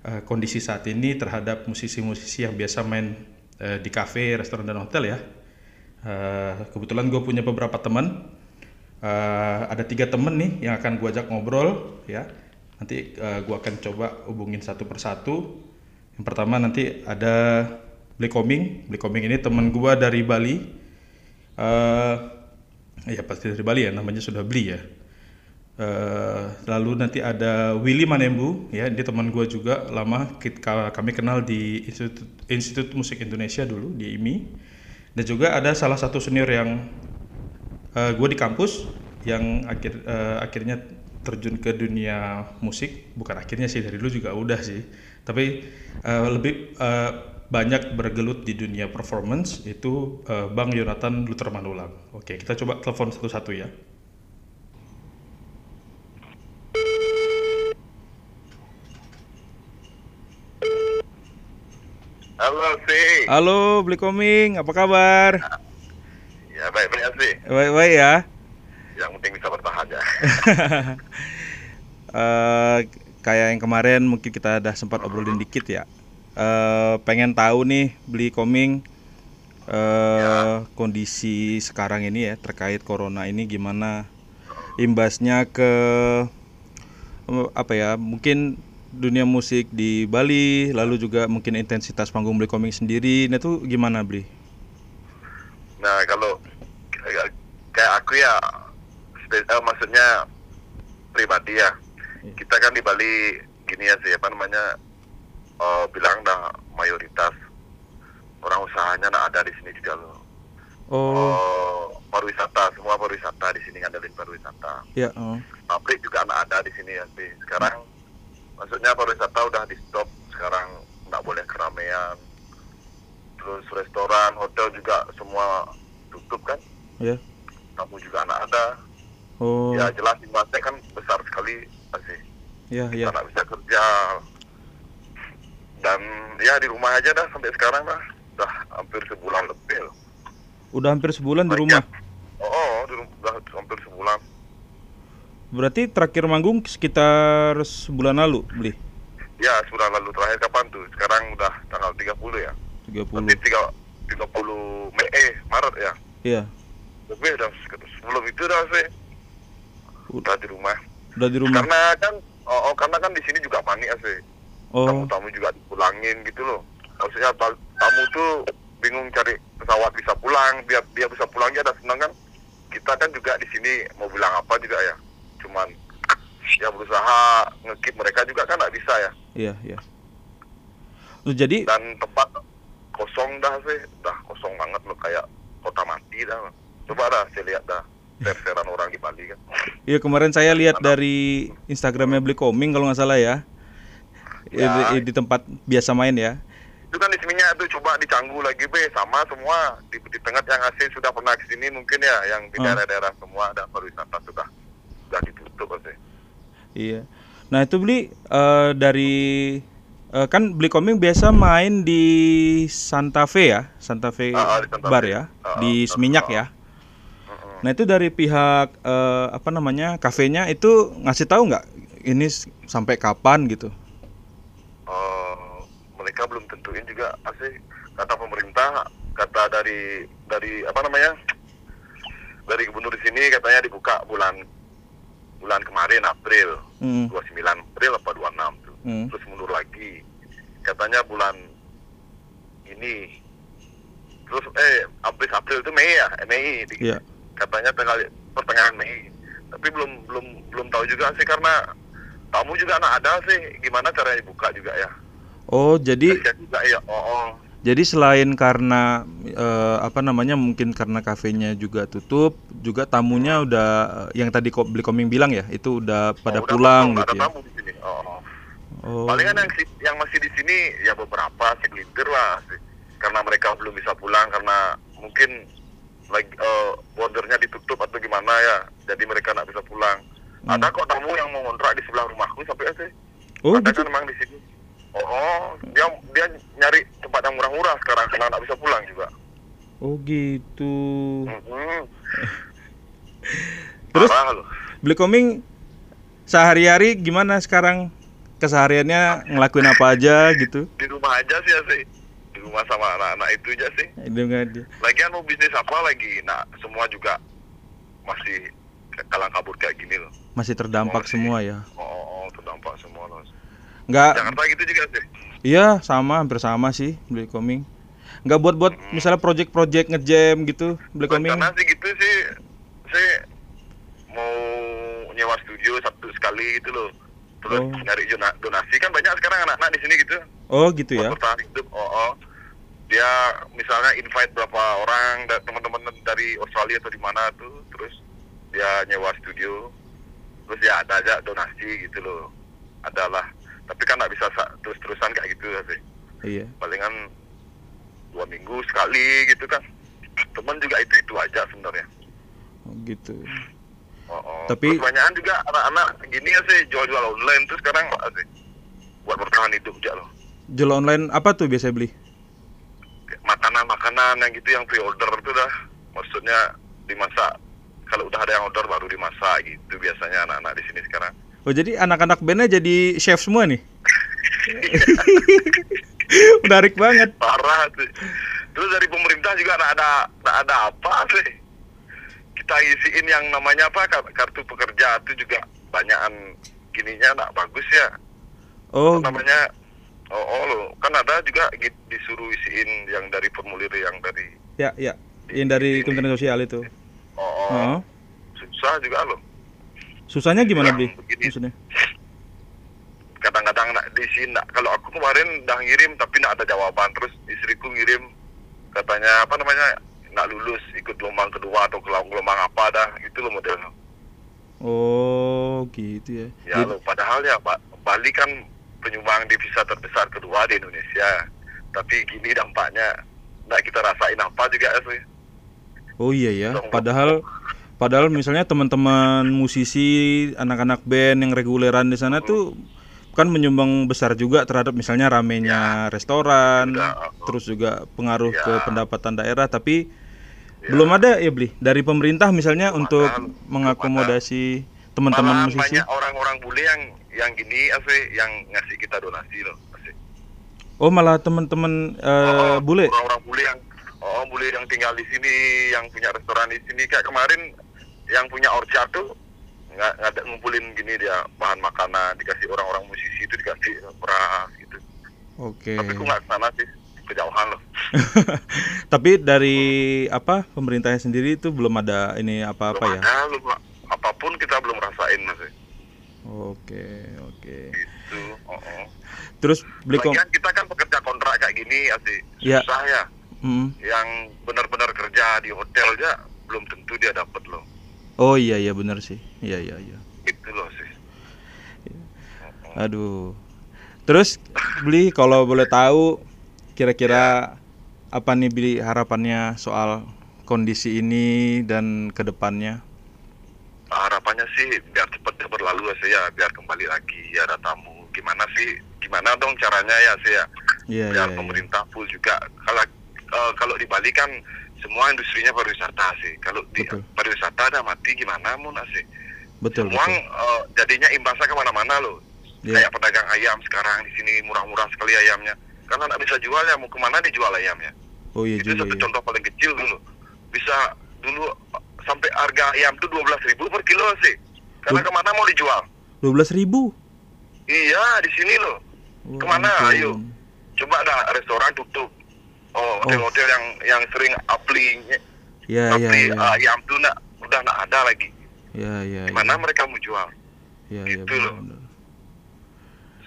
A: eh, kondisi saat ini terhadap musisi-musisi yang biasa main eh, di kafe, restoran dan hotel ya. Eh, kebetulan gue punya beberapa teman. Eh, ada tiga temen nih yang akan gue ajak ngobrol ya. Nanti eh, gue akan coba hubungin satu persatu. Yang pertama nanti ada Bli Koming. Bli Koming ini teman gue dari Bali. Eh, ya pasti dari Bali ya, namanya sudah Bli ya. Eh, lalu nanti ada Willy Manembu, ya dia teman gue juga lama kita, kami kenal di Institut, Institut Musik Indonesia dulu di IMI. Dan juga ada salah satu senior yang gue di kampus yang akhir eh, akhirnya terjun ke dunia musik, bukan akhirnya sih dari dulu juga udah sih, tapi eh, lebih eh, banyak bergelut di dunia performance itu eh, Bang Yonatan Luther Manulang. Oke, kita coba telepon satu-satu ya.
B: Halo sih
A: Halo, Bli Koming, apa kabar?
B: ya baik baik sih
A: Baik-baik ya.
B: yang penting bisa bertahan ya *laughs*
A: Eh, kayak yang kemarin mungkin kita ada sempat obrolin dikit ya. Eh, pengen tahu nih beli koming eh kondisi sekarang ini ya terkait corona ini gimana imbasnya ke apa ya mungkin dunia musik di Bali lalu juga mungkin intensitas panggung beli koming sendiri nah itu gimana beli
B: Nah kalau kayak aku ya, spe- eh, maksudnya pribadi ya, kita kan di Bali gini ya sih apa namanya, eh, bilang dah mayoritas orang usahanya nah ada di sini juga loh.
A: oh
B: Oh, pariwisata, semua pariwisata di sini ngandelin pariwisata.
A: ya oh.
B: Pabrik juga nggak ada di sini ya sih. Sekarang maksudnya pariwisata udah di stop. Sekarang nggak boleh keramaian. Terus restoran, hotel juga semua
D: ditutup kan
A: Ya.
D: tamu juga nggak ada
A: Oh.
D: ya jelas imbasnya kan besar sekali pasti
A: Ya,
D: kita
A: ya.
D: nggak bisa kerja dan ya di rumah aja dah sampai sekarang dah udah hampir sebulan lebih loh
A: Udah hampir sebulan di
D: Banyak.
A: rumah.
D: oh, oh di rumah udah hampir sebulan
A: Berarti terakhir manggung sekitar sebulan lalu beli
D: ya sebulan lalu. Terakhir kapan tuh? Sekarang udah tanggal 30 ya?
A: 30.
D: berarti tiga 30 Mei eh Maret ya?
A: Iya.
D: lebih dah sebelum itu dah sih. Udah di rumah.
A: Udah di rumah.
D: karena kan oh, oh, karena kan di sini juga panik ya sih.
A: Oh.
D: tamu-tamu juga dipulangin gitu loh. Maksudnya ta- tamu tuh bingung cari pesawat bisa pulang. Biar dia bisa pulang aja ada senang kan. Kita kan juga di sini mau bilang apa juga ya cuman ya berusaha ngekip mereka juga kan nggak bisa ya
A: Iya, iya. Terus jadi
D: dan tempat kosong dah sih dah kosong banget loh kayak kota mati dah coba dah saya lihat dah ser-seran orang di Bali kan
A: Iya kemarin saya lihat dari Instagramnya beli koming kalau nggak salah ya.
D: Ya.
A: Di, di tempat biasa main ya.
D: itu kan di sininya tuh coba dicanggu lagi be sama semua di, di tengah yang asli sudah pernah ke sini mungkin ya yang di
A: Hmm.
D: daerah-daerah semua ada pariwisata sudah sudah ditutup pasti
A: Iya. Nah itu beli eh, dari eh, kan beli koming biasa main di Santa Fe ya, Santa Fe
D: Ah, ah, di Santa
A: Bar
D: Fe.
A: ya,
D: Ah,
A: di
D: ah,
A: Seminyak
D: ah.
A: ya. Nah itu dari pihak eh, apa namanya kafenya itu ngasih tahu nggak ini sampai kapan gitu?
D: Eh, mereka belum tentuin juga asli kata pemerintah kata dari dari apa namanya dari gubernur di sini katanya dibuka bulan bulan kemarin April.
A: Hmm.
D: 29 April apa 26 tuh.
A: Hmm.
D: terus mundur lagi. Katanya bulan ini. Terus eh April April itu Mei ya? Eh, Mei.
A: Iya.
D: katanya tanggal pertengahan Mei. Tapi belum belum belum tahu juga sih karena tamu juga anak ada sih. Gimana caranya buka juga ya?
A: Oh jadi
D: juga ya oh, oh.
A: Jadi selain karena eh, apa namanya mungkin karena kafenya juga tutup, juga tamunya udah eh, yang tadi kok beli koming bilang ya, itu udah pada
D: Oh, udah
A: pulang
D: nggak
A: gitu
D: ada
A: ya.
D: tamu di sini oh, oh.
A: Oh.
D: palingan yang yang masih di sini ya beberapa segelintir lah sih karena mereka belum bisa pulang karena mungkin lagi eh, bordernya ditutup atau gimana ya jadi mereka nggak bisa pulang
A: Hmm.
D: ada kok tamu yang mau ngontrak di sebelah rumahku sampai sih
A: Oh
D: ada
A: gitu.
D: kan memang di sini oh, oh dia dia nyari tempat yang murah-murah sekarang karena nggak bisa pulang juga
A: Oh gitu.
D: Mhm.
A: Terus? Beli koming sehari-hari gimana sekarang? Kesehariannya ngelakuin apa aja gitu?
D: di rumah aja sih ya sih di rumah sama anak-anak itu aja sih
A: Dengan dia.
D: lagian mau bisnis apa lagi nah semua juga masih kalang kabur kayak gini loh
A: Masih terdampak
D: Masih.
A: semua ya.
D: oh, oh, terdampak semua loh
A: Nggak,
D: Jakarta gitu juga sih
A: iya sama hampir sama sih beli koming. Nggak buat-buat misalnya project-project ngejam gitu beli koming.
D: karena sih gitu sih saya mau nyewa studio satu sekali gitu loh terus
A: Oh.
D: nyari donasi kan banyak sekarang anak-anak di sini gitu
A: Oh gitu ya.
D: buat bertahan hidup oh, oh. dia misalnya invite berapa orang teman-teman dari Australia atau di mana tuh terus dia nyewa studio terus ya ada aja donasi gitu loh adalah tapi kan nggak bisa sa- terus-terusan kayak gitu sih
A: Iya.
D: palingan dua minggu sekali gitu kan teman juga itu itu aja sebenarnya
A: Oh, gitu.
D: oh, oh.
A: Tapi-
D: kebanyakan juga anak-anak gini ya sih jual-jual online tuh sekarang sih buat bertahan hidup aja loh
A: Jual online apa tuh biasa beli?
D: makanan-makanan yang gitu yang pre-order tuh dah maksudnya dimasak kalau udah ada yang order baru dimasak gitu biasanya anak-anak di sini sekarang
A: Oh jadi anak-anak bandnya jadi chef semua nih? *laughs* Menarik banget.
D: parah tuh terus dari pemerintah juga ada nggak ada apa sih kita isiin yang namanya apa kar- kartu pekerja itu juga banyakan gininya nggak bagus ya
A: Oh,
D: namanya oh, oh loh kan ada juga disuruh isiin yang dari formulir yang dari
A: ya ya. Yang dari Kementerian Sosial itu.
D: oh, oh
A: Oh.
D: susah juga loh
A: Susahnya gimana
D: begini.
A: Maksudnya?
D: Kadang-kadang nak di sini nak- kalau aku kemarin udah ngirim tapi nak ada jawaban terus istriku ngirim katanya apa namanya nak lulus ikut gelombang kedua atau gelombang apa dah gitu loh modelnya
A: Oh gitu ya.
D: ya
A: Jadi-
D: loh padahal ya Ba- Bali kan penyumbang devisa terbesar kedua di Indonesia tapi gini dampaknya nak kita rasain apa juga sih
A: Oh iya ya. Padahal padahal misalnya teman-teman musisi, anak-anak band yang reguleran di sana tuh kan menyumbang besar juga terhadap misalnya ramenya restoran, terus juga pengaruh ke pendapatan daerah. Tapi belum ada ya beli dari pemerintah misalnya untuk mengakomodasi teman-teman musisi.
D: banyak orang-orang bule yang yang gini asli yang ngasih kita donasi loh.
A: Oh malah teman-teman eh,
D: Oh,
A: bule.
D: Orang-orang bule yang oh bule yang tinggal di sini, yang punya restoran di sini. Kayak kemarin yang punya orchard tuh nggak nggak ada ngumpulin gini dia bahan makanan dikasih orang-orang musisi itu dikasih beras gitu.
A: Oke.
D: Tapi aku nggak ke sana sih kejauhan loh. *laughs*
A: Tapi dari apa pemerintahnya sendiri itu belum ada ini apa-apa
D: belum
A: ya?
D: ada, belum apa pun kita belum rasain masih.
A: Oke, oke.
D: Gitu. Oh, oh.
A: Terus beli kom
D: Lagian kita kan pekerja kontrak kayak gini asli
A: Ya.
D: susah ya.
A: Hmm.
D: Yang benar-benar kerja di hotel aja belum tentu dia dapat loh.
A: Oh iya iya benar sih. Iya iya iya.
D: Itu loh sih.
A: Aduh. Terus beli kalau boleh tahu kira-kira apa nih beli harapannya soal kondisi ini dan ke depannya?
D: harapannya sih biar cepat berlalu ya sih ya biar kembali lagi ada tamu gimana sih gimana dong caranya ya sih ya
A: Iya iya.
D: biar
A: iya.
D: pemerintah full juga kalau eh, kalau di Bali kan semua industrinya pariwisata sih kalau di
A: Betul.
D: pariwisata ada mati gimana mun sih
A: Betul
D: semua
A: betul.
D: eh, jadinya imbasnya ke mana-mana loh
A: Iya.
D: kayak pedagang ayam sekarang di sini murah-murah sekali ayamnya karena nggak bisa jual ya mau ke mana dijual ayamnya
A: Oh iya
D: itu
A: juga
D: satu
A: ya.
D: contoh paling kecil dulu bisa dulu uh, sampai harga ayam tuh dua belas ribu per kilo sih karena
A: Dua-
D: ke mana mau dijual
A: Dua belas ribu.
D: iya di sini loh
A: Wah,
D: Ke mana?
A: ampun.
D: Ayo. coba ada restoran tutup oh hotel-hotel yang yang sering apli
A: Ya ya ya.
D: uh, ayam tuh nak udah nggak ada lagi
A: Ya ya.
D: gimana mereka mau jual
A: Ya ya.
D: gitu
A: benar,
D: loh.
A: benar.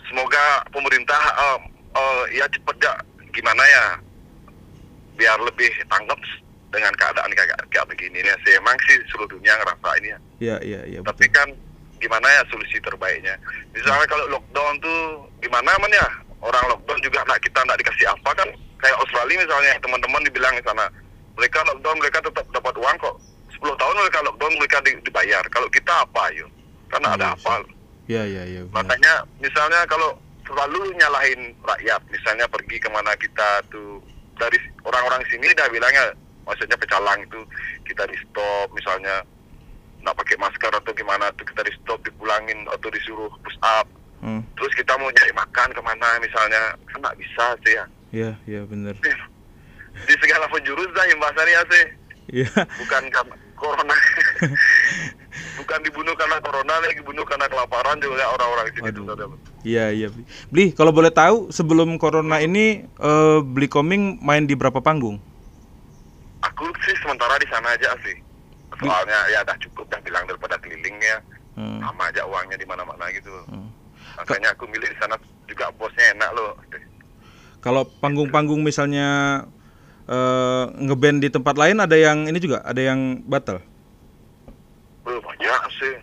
D: semoga pemerintah uh, uh, ya cepet ya gimana ya biar lebih tanggap dengan keadaan kayak kayak begini nih sih emang sih seluruh dunia ngerasa ini ya
A: Ya ya ya
D: tapi
A: betul.
D: kan gimana ya solusi terbaiknya misalnya kalau lockdown tuh gimana man ya orang lockdown juga nak kita nak dikasih apa kan kayak Australia misalnya teman-teman dibilang di sana mereka lockdown mereka tetap dapat uang kok 10 tahun mereka lockdown mereka di- dibayar kalau kita apa ayo karena ada
A: Iya,
D: apa
A: Ya ya ya. benar.
D: makanya misalnya kalau selalu nyalahin rakyat misalnya pergi ke mana kita tuh dari orang-orang sini dah bilangnya maksudnya pecalang itu kita di stop misalnya nggak pakai masker atau gimana tuh kita di stop dipulangin atau disuruh push up
A: Hmm.
D: terus kita mau cari makan ke mana misalnya kan nggak bisa sih ya
A: Ya ya benar. *laughs*
D: di segala penjurus dah imbasannya sih
A: Ya.
D: bukan karena corona *laughs* bukan dibunuh karena corona lagi dibunuh karena kelaparan juga ya orang-orang sini
A: Aduh. Iya iya. Bli, kalau boleh tahu sebelum corona ini eh, Bli Koming main di berapa panggung?
D: Aku sih sementara di sana aja sih. Soalnya ya udah cukup dah bilang daripada keliling ya.
A: Hmm.
D: Sama aja uangnya di mana-mana gitu.
A: Hmm.
D: Makanya aku milih di sana juga bosnya enak loh.
A: Kalau panggung-panggung misalnya eh, ngeband di tempat lain ada yang ini juga, ada yang batal.
D: Oh, banyak sih.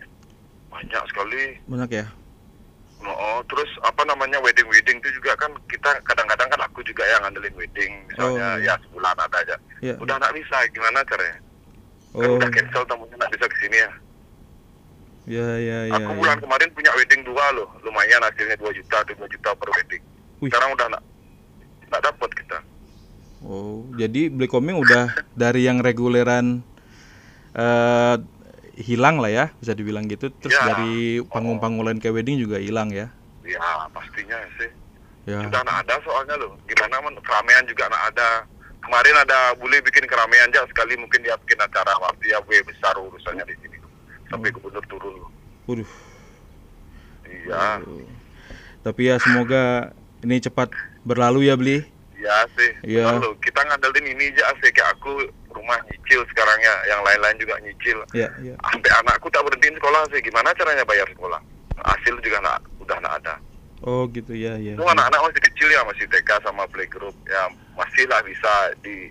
D: Banyak sekali.
A: Banyak ya?
D: Oh, terus apa namanya wedding-wedding itu juga kan kita kadang-kadang kan aku juga yang ngandelin wedding misalnya
A: Oh.
D: ya sebulan ada aja.
A: Iya.
D: Udah nggak bisa gimana caranya? Kan
A: Oh.
D: udah cancel tamunya nggak bisa ke sini ya.
A: Ya ya ya.
D: aku
A: ya.
D: bulan kemarin punya wedding dua loh, lumayan hasilnya 2 juta, 2 juta per wedding.
A: Wih.
D: Sekarang udah nggak nggak dapat kita.
A: Oh, jadi Bli Koming udah dari yang reguleran eh hilang lah ya, bisa dibilang gitu. Terus
D: Ya.
A: dari panggung-panggung lain kayak wedding juga hilang ya.
D: Ya pastinya sih.
A: Ya.
D: Sudah nggak ada soalnya loh. Gimana men keramaian juga nggak ada. Kemarin ada bule bikin keramaian aja sekali mungkin dia bikin acara waktu ya gue besar urusannya di sini. Sampai
A: Oh.
D: gubernur turun loh.
A: Waduh.
D: Iya.
A: Tapi ya semoga ini cepat berlalu ya Bli.
D: iya sih. Benar loh. Kita ngandelin ini aja sih kayak aku rumah nyicil sekarang ya, yang lain-lain juga nyicil.
A: Ya, ya.
D: Sampai anakku tak berhentiin sekolah sih. Gimana caranya bayar sekolah? Hasil juga nggak udah nggak ada.
A: Oh gitu ya, ya.
D: Itu anak-anak masih kecil ya, masih TK sama playgroup ya masih lah bisa di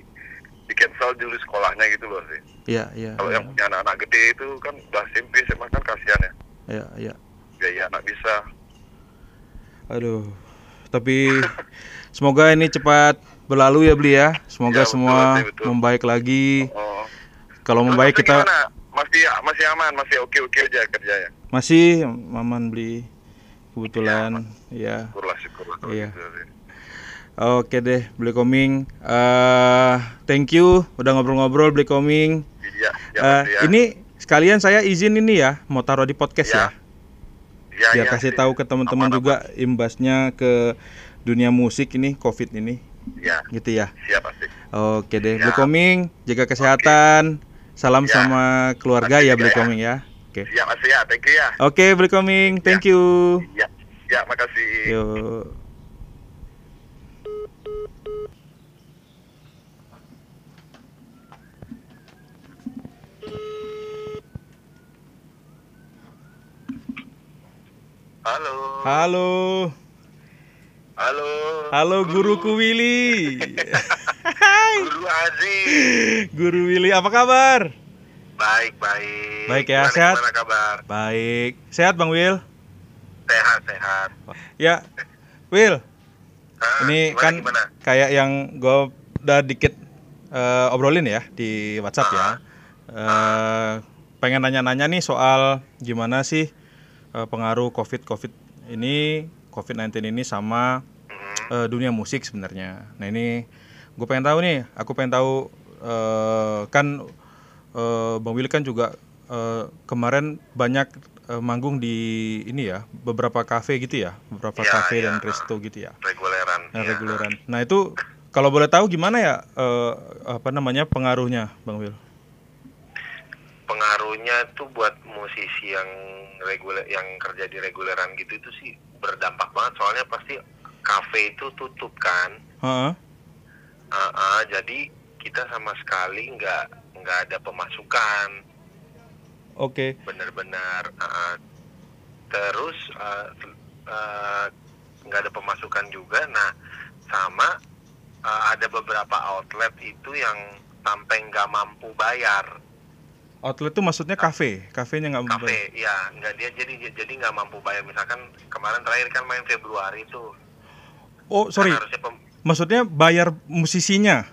D: di cancel dulu sekolahnya gitu loh sih.
A: Ya, ya.
D: Kalau
A: ya.
D: yang punya anak-anak gede itu kan udah SMP SMA kan kasihan ya.
A: Ya, ya.
D: Biaya anak bisa.
A: Aduh. Tapi semoga ini cepat berlalu ya Bli ya. Semoga
D: Ya, betul,
A: semua
D: betul, betul.
A: membaik lagi.
D: Oh,
A: Kalau
B: Terus
A: membaik kita
B: gimana? masih masih aman, masih oke-oke aja kerjanya.
A: masih aman beli kebetulan ya.
B: Syukurlah, syukurlah kalau
A: Iya.
B: gitu.
A: Oke deh, beli koming. Eh, thank you udah ngobrol-ngobrol beli koming.
B: Iya, ya,
A: Eh,
B: Mas, ya.
A: ini sekalian saya izin ini ya, mau taruh di podcast ya.
B: Ya. Ya,
A: Biar
B: ya,
A: kasih
B: sih.
A: tahu ke teman-teman juga imbasnya ke dunia musik ini, Covid ini.
B: Ya,
A: gitu ya.
B: siap pasti.
A: Oke deh,
B: Ya.
A: Koming, jaga kesehatan. Salam
B: Ya.
A: sama keluarga
B: Makasih
A: ya Beli
B: ya.
A: Koming ya. Oke.
B: Siap Mas ya, thank you ya.
A: Oke, Beli Koming, thank you.
B: Ya, ya makasih.
A: Yuk.
B: Halo.
A: Halo.
B: Halo.
A: Halo guruku Willy. *laughs*
B: Guru Aziz.
A: Guru Willy, apa kabar?
B: Baik, baik.
A: Baik ya,
B: Gimana,
A: sehat?
B: Gimana kabar?
A: Baik. Sehat Bang Will?
B: Sehat, sehat.
A: Ya. Will,
B: Hah,
A: ini
B: gimana,
A: kan
B: gimana?
A: kayak yang gue udah dikit eh, obrolin ya di WhatsApp ya. Eh, pengen nanya-nanya nih soal gimana sih eh, pengaruh COVID COVID ini COVID-19 ini sama eh, dunia musik sebenarnya. Nah ini gue pengen tahu nih, aku pengen tahu eh, kan eh, Bang Willy kan juga eh, kemarin banyak eh, manggung di ini ya beberapa kafe gitu ya, beberapa
B: Ya,
A: kafe
B: ya.
A: dan resto gitu ya,
B: reguleran.
A: nah,
B: ya.
A: reguleran. Nah itu kalau boleh tahu gimana ya eh, apa namanya pengaruhnya Bang Will?
B: Pengaruhnya tuh buat musisi yang reguler yang kerja di reguleran gitu itu sih berdampak banget soalnya pasti kafe itu tutup kan.
A: Heeh.
B: Ah, ah, jadi kita sama sekali nggak nggak ada pemasukan
A: Oke.
B: benar-benar ah, ah. terus ah, ah, nggak ada pemasukan juga nah sama ah, ada beberapa outlet itu yang sampai nggak mampu bayar
A: Outlet itu maksudnya kafe, kafenya nggak membayar.
B: kafe ya nggak dia jadi jadi nggak mampu bayar misalkan kemarin terakhir kan main Februari tuh
A: Oh sorry,
B: Kan pem-
A: maksudnya bayar musisinya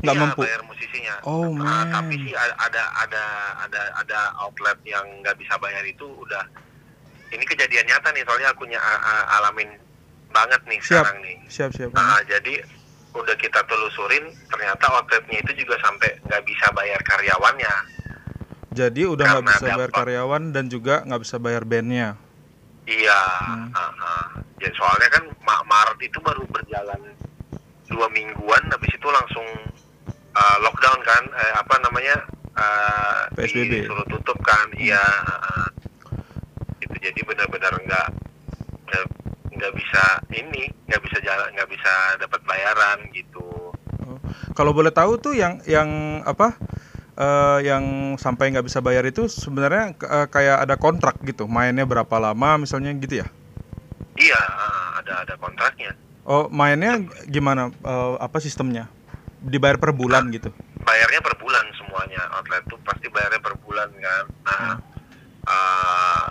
A: nggak
B: Iya,
A: mampu.
B: bayar musisinya.
A: Oh,
B: Ah,
A: man.
B: tapi sih ada ada ada ada outlet yang nggak bisa bayar itu udah ini kejadian nyata nih soalnya aku alamin banget nih
A: Siap.
B: sekarang nih.
A: Siap siap.
B: Ah, jadi udah kita telusurin ternyata outletnya itu juga sampai nggak bisa bayar karyawannya.
A: Jadi udah nggak bisa bayar
B: dampak.
A: karyawan dan juga nggak bisa bayar bandnya.
B: Iya.
A: Hmm.
B: ah. Jadi soalnya kan Ma- Maret itu baru berjalan dua mingguan, habis itu langsung ah, lockdown kan, eh, apa namanya? ah,
A: PSBB.
B: disuruh tutup kan, iya. ah, ah. itu jadi benar-benar nggak nggak- nggak bisa ini, nggak bisa jalan, nggak bisa dapat bayaran gitu.
A: Oh. Kalau boleh tahu tuh yang yang apa? Eh, yang sampai nggak bisa bayar itu sebenarnya eh, kayak ada kontrak gitu, mainnya berapa lama misalnya gitu ya?
B: Iya, ah, ada ada kontraknya.
A: Oh mainnya gimana? Eh, apa sistemnya? Dibayar per bulan gitu?
B: bayarnya per bulan semuanya outlet tuh pasti bayarnya per bulan kan nah
A: Hmm.
B: eh,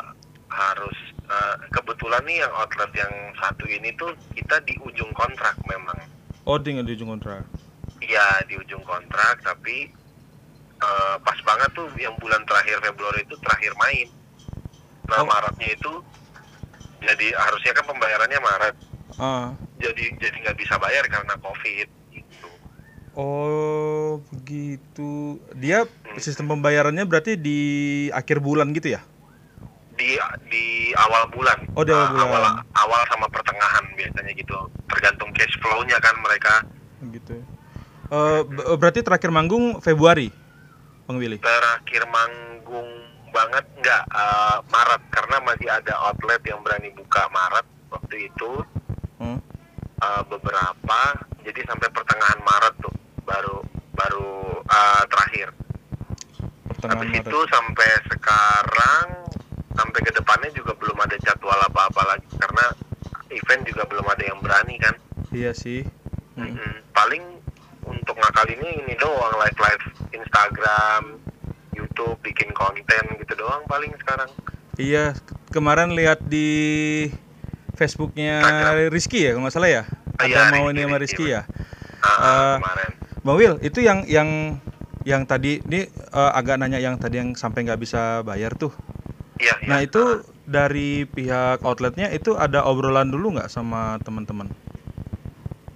B: harus eh, kebetulan nih yang outlet yang satu ini tuh kita di ujung kontrak memang
A: Oh di di ujung kontrak.
B: iya di ujung kontrak tapi eh, pas banget tuh yang bulan terakhir Februari itu terakhir main nah
A: Oh.
B: Maretnya itu jadi harusnya kan pembayarannya Maret
A: Ah.
B: jadi jadi nggak bisa bayar karena COVID gitu
A: Oh begitu. Dia sistem pembayarannya berarti di akhir bulan gitu ya?
B: di di awal bulan.
A: Oh, di awal
B: Uh,
A: bulan.
B: awal awal sama pertengahan biasanya gitu. Tergantung cash flow-nya kan mereka.
A: Gitu. B- berarti terakhir manggung Februari, Bang Willy.
B: Terakhir manggung banget nggak uh, Maret karena masih ada outlet yang berani buka Maret waktu itu
A: Hmm.
B: uh, beberapa. Jadi sampai pertengahan Maret tuh baru baru uh, terakhir.
A: Pertengahan
B: Habis
A: Maret.
B: itu sampai sekarang sampai ke depannya juga belum ada jadwal apa-apa lagi karena event juga belum ada yang berani kan.
A: Iya sih. Hmm.
B: Mm-mm. Paling untuk ngakal ini ini doang live live Instagram, YouTube bikin konten gitu doang paling sekarang.
A: Iya, ke- kemarin lihat di Facebooknya
B: Instagram.
A: Rizky ya, kalau nggak salah ya.
B: Ah, iya,
A: Ada mau ini sama
B: Rizky,
A: Rizky ya.
B: Ah,
A: Eh,
B: kemarin.
A: Bang Will, itu yang yang yang tadi ini eh, agak nanya yang tadi yang sampai nggak bisa bayar tuh.
B: Iya, iya.
A: Nah itu dari pihak outletnya itu ada obrolan dulu nggak sama teman-teman?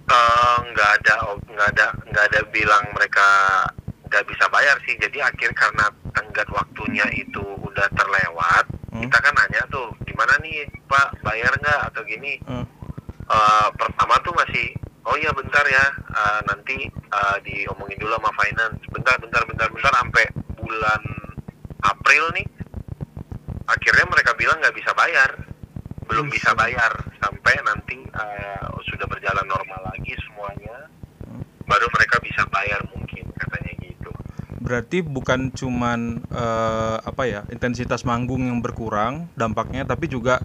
B: Eh, nggak ada nggak ada nggak ada bilang mereka nggak bisa bayar sih. Jadi akhir karena tenggat waktunya itu udah terlewat
A: Hmm.
B: kita kan nanya tuh gimana nih pak? Bayar nggak? Atau gini.
A: Eh,
B: Eh, pertama tuh masih oh iya bentar ya. Eh, nanti eh, diomongin dulu sama finance. Bentar bentar bentar bentar sampai bulan April nih akhirnya mereka bilang nggak bisa bayar belum bisa bayar sampai nanti eh, sudah berjalan normal lagi semuanya baru mereka bisa bayar mungkin katanya gitu
A: berarti bukan cuman eh, apa ya intensitas manggung yang berkurang dampaknya, tapi juga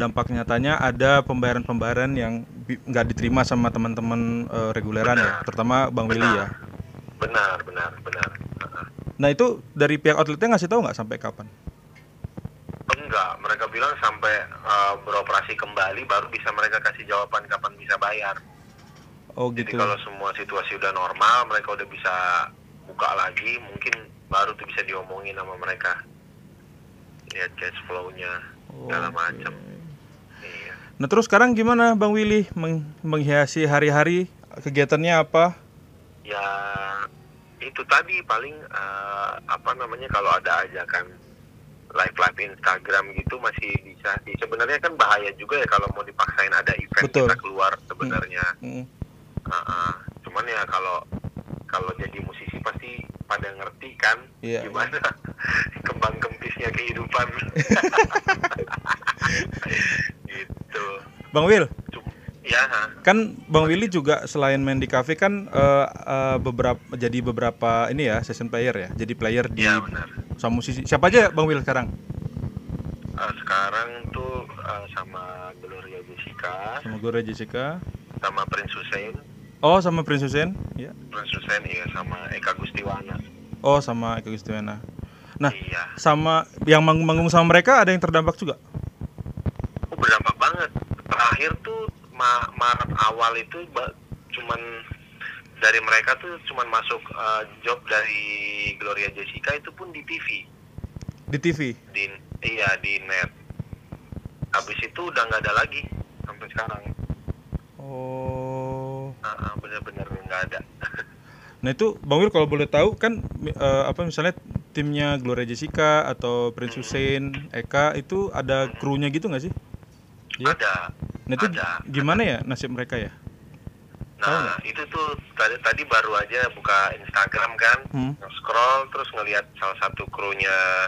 A: dampak nyatanya ada pembayaran-pembayaran yang nggak diterima sama teman-teman eh, reguleran ya,
B: Benar.
A: terutama Bang Willy ya.
B: benar benar benar.
A: Nah itu dari pihak outletnya ngasih tahu nggak sampai kapan?
B: Enggak mereka bilang sampai eh, beroperasi kembali baru bisa mereka kasih jawaban kapan bisa bayar
A: Oh
B: Jadi
A: gitu.
B: kalau semua situasi udah normal, mereka udah bisa buka lagi, mungkin baru tuh bisa diomongin sama mereka. Lihat cash flow-nya, segala
A: Oke.
B: macam. Iya.
A: Nah terus sekarang gimana Bang Willy meng- menghiasi hari-hari kegiatannya apa?
B: Ya itu tadi paling eh, apa namanya kalau ada ajakan live live Instagram gitu masih bisa sih. Sebenarnya kan bahaya juga ya kalau mau dipaksain ada event
A: Betul.
B: kita keluar sebenarnya.
A: Mm.
B: Ah, ah. Cuman ya kalau kalau jadi musisi pasti pada ngerti kan
A: Iya,
B: gimana *laughs* kembang kempisnya kehidupan. *laughs* gitu.
A: Bang Will,
B: Cum- ya,
A: kan Bang Willy juga selain main di cafe kan eh, eh, beberapa jadi beberapa ini ya session player ya, jadi player di
B: Iya benar.
A: sama musisi. Siapa aja Bang Will sekarang?
B: Ah, sekarang tuh ah, sama Gloria Jessica,
A: Sama Gloria Jessica.
B: sama Prince Hussein,
A: Oh sama Prince Hussein, ya.
B: Prince Hussein iya sama Eka Gustiwana.
A: Oh sama Eka Gustiwana. Nah,
B: Iya.
A: sama yang manggung-manggung sama mereka ada yang terdampak juga.
B: Oh, berdampak banget. Terakhir tuh Ma- Maret awal itu cuman dari mereka tuh cuman masuk uh, job dari Gloria Jessica itu pun di TV,
A: Di TV.
B: di iya di net. Habis itu udah nggak ada lagi sampai sekarang.
A: Oh.
B: Ah, bener-bener nggak ada.
A: Nah itu Bang Will kalau boleh tahu kan eh, apa misalnya timnya Gloria Jessica atau Prince Hussein, Eka itu ada krunya gitu nggak sih? Iya.
B: Ada.
A: Nah itu
B: ada.
A: gimana ya nasib mereka ya?
B: Nah itu tuh tadi tadi baru aja buka Instagram kan,
A: Hmm.
B: scroll terus ngelihat salah satu krunya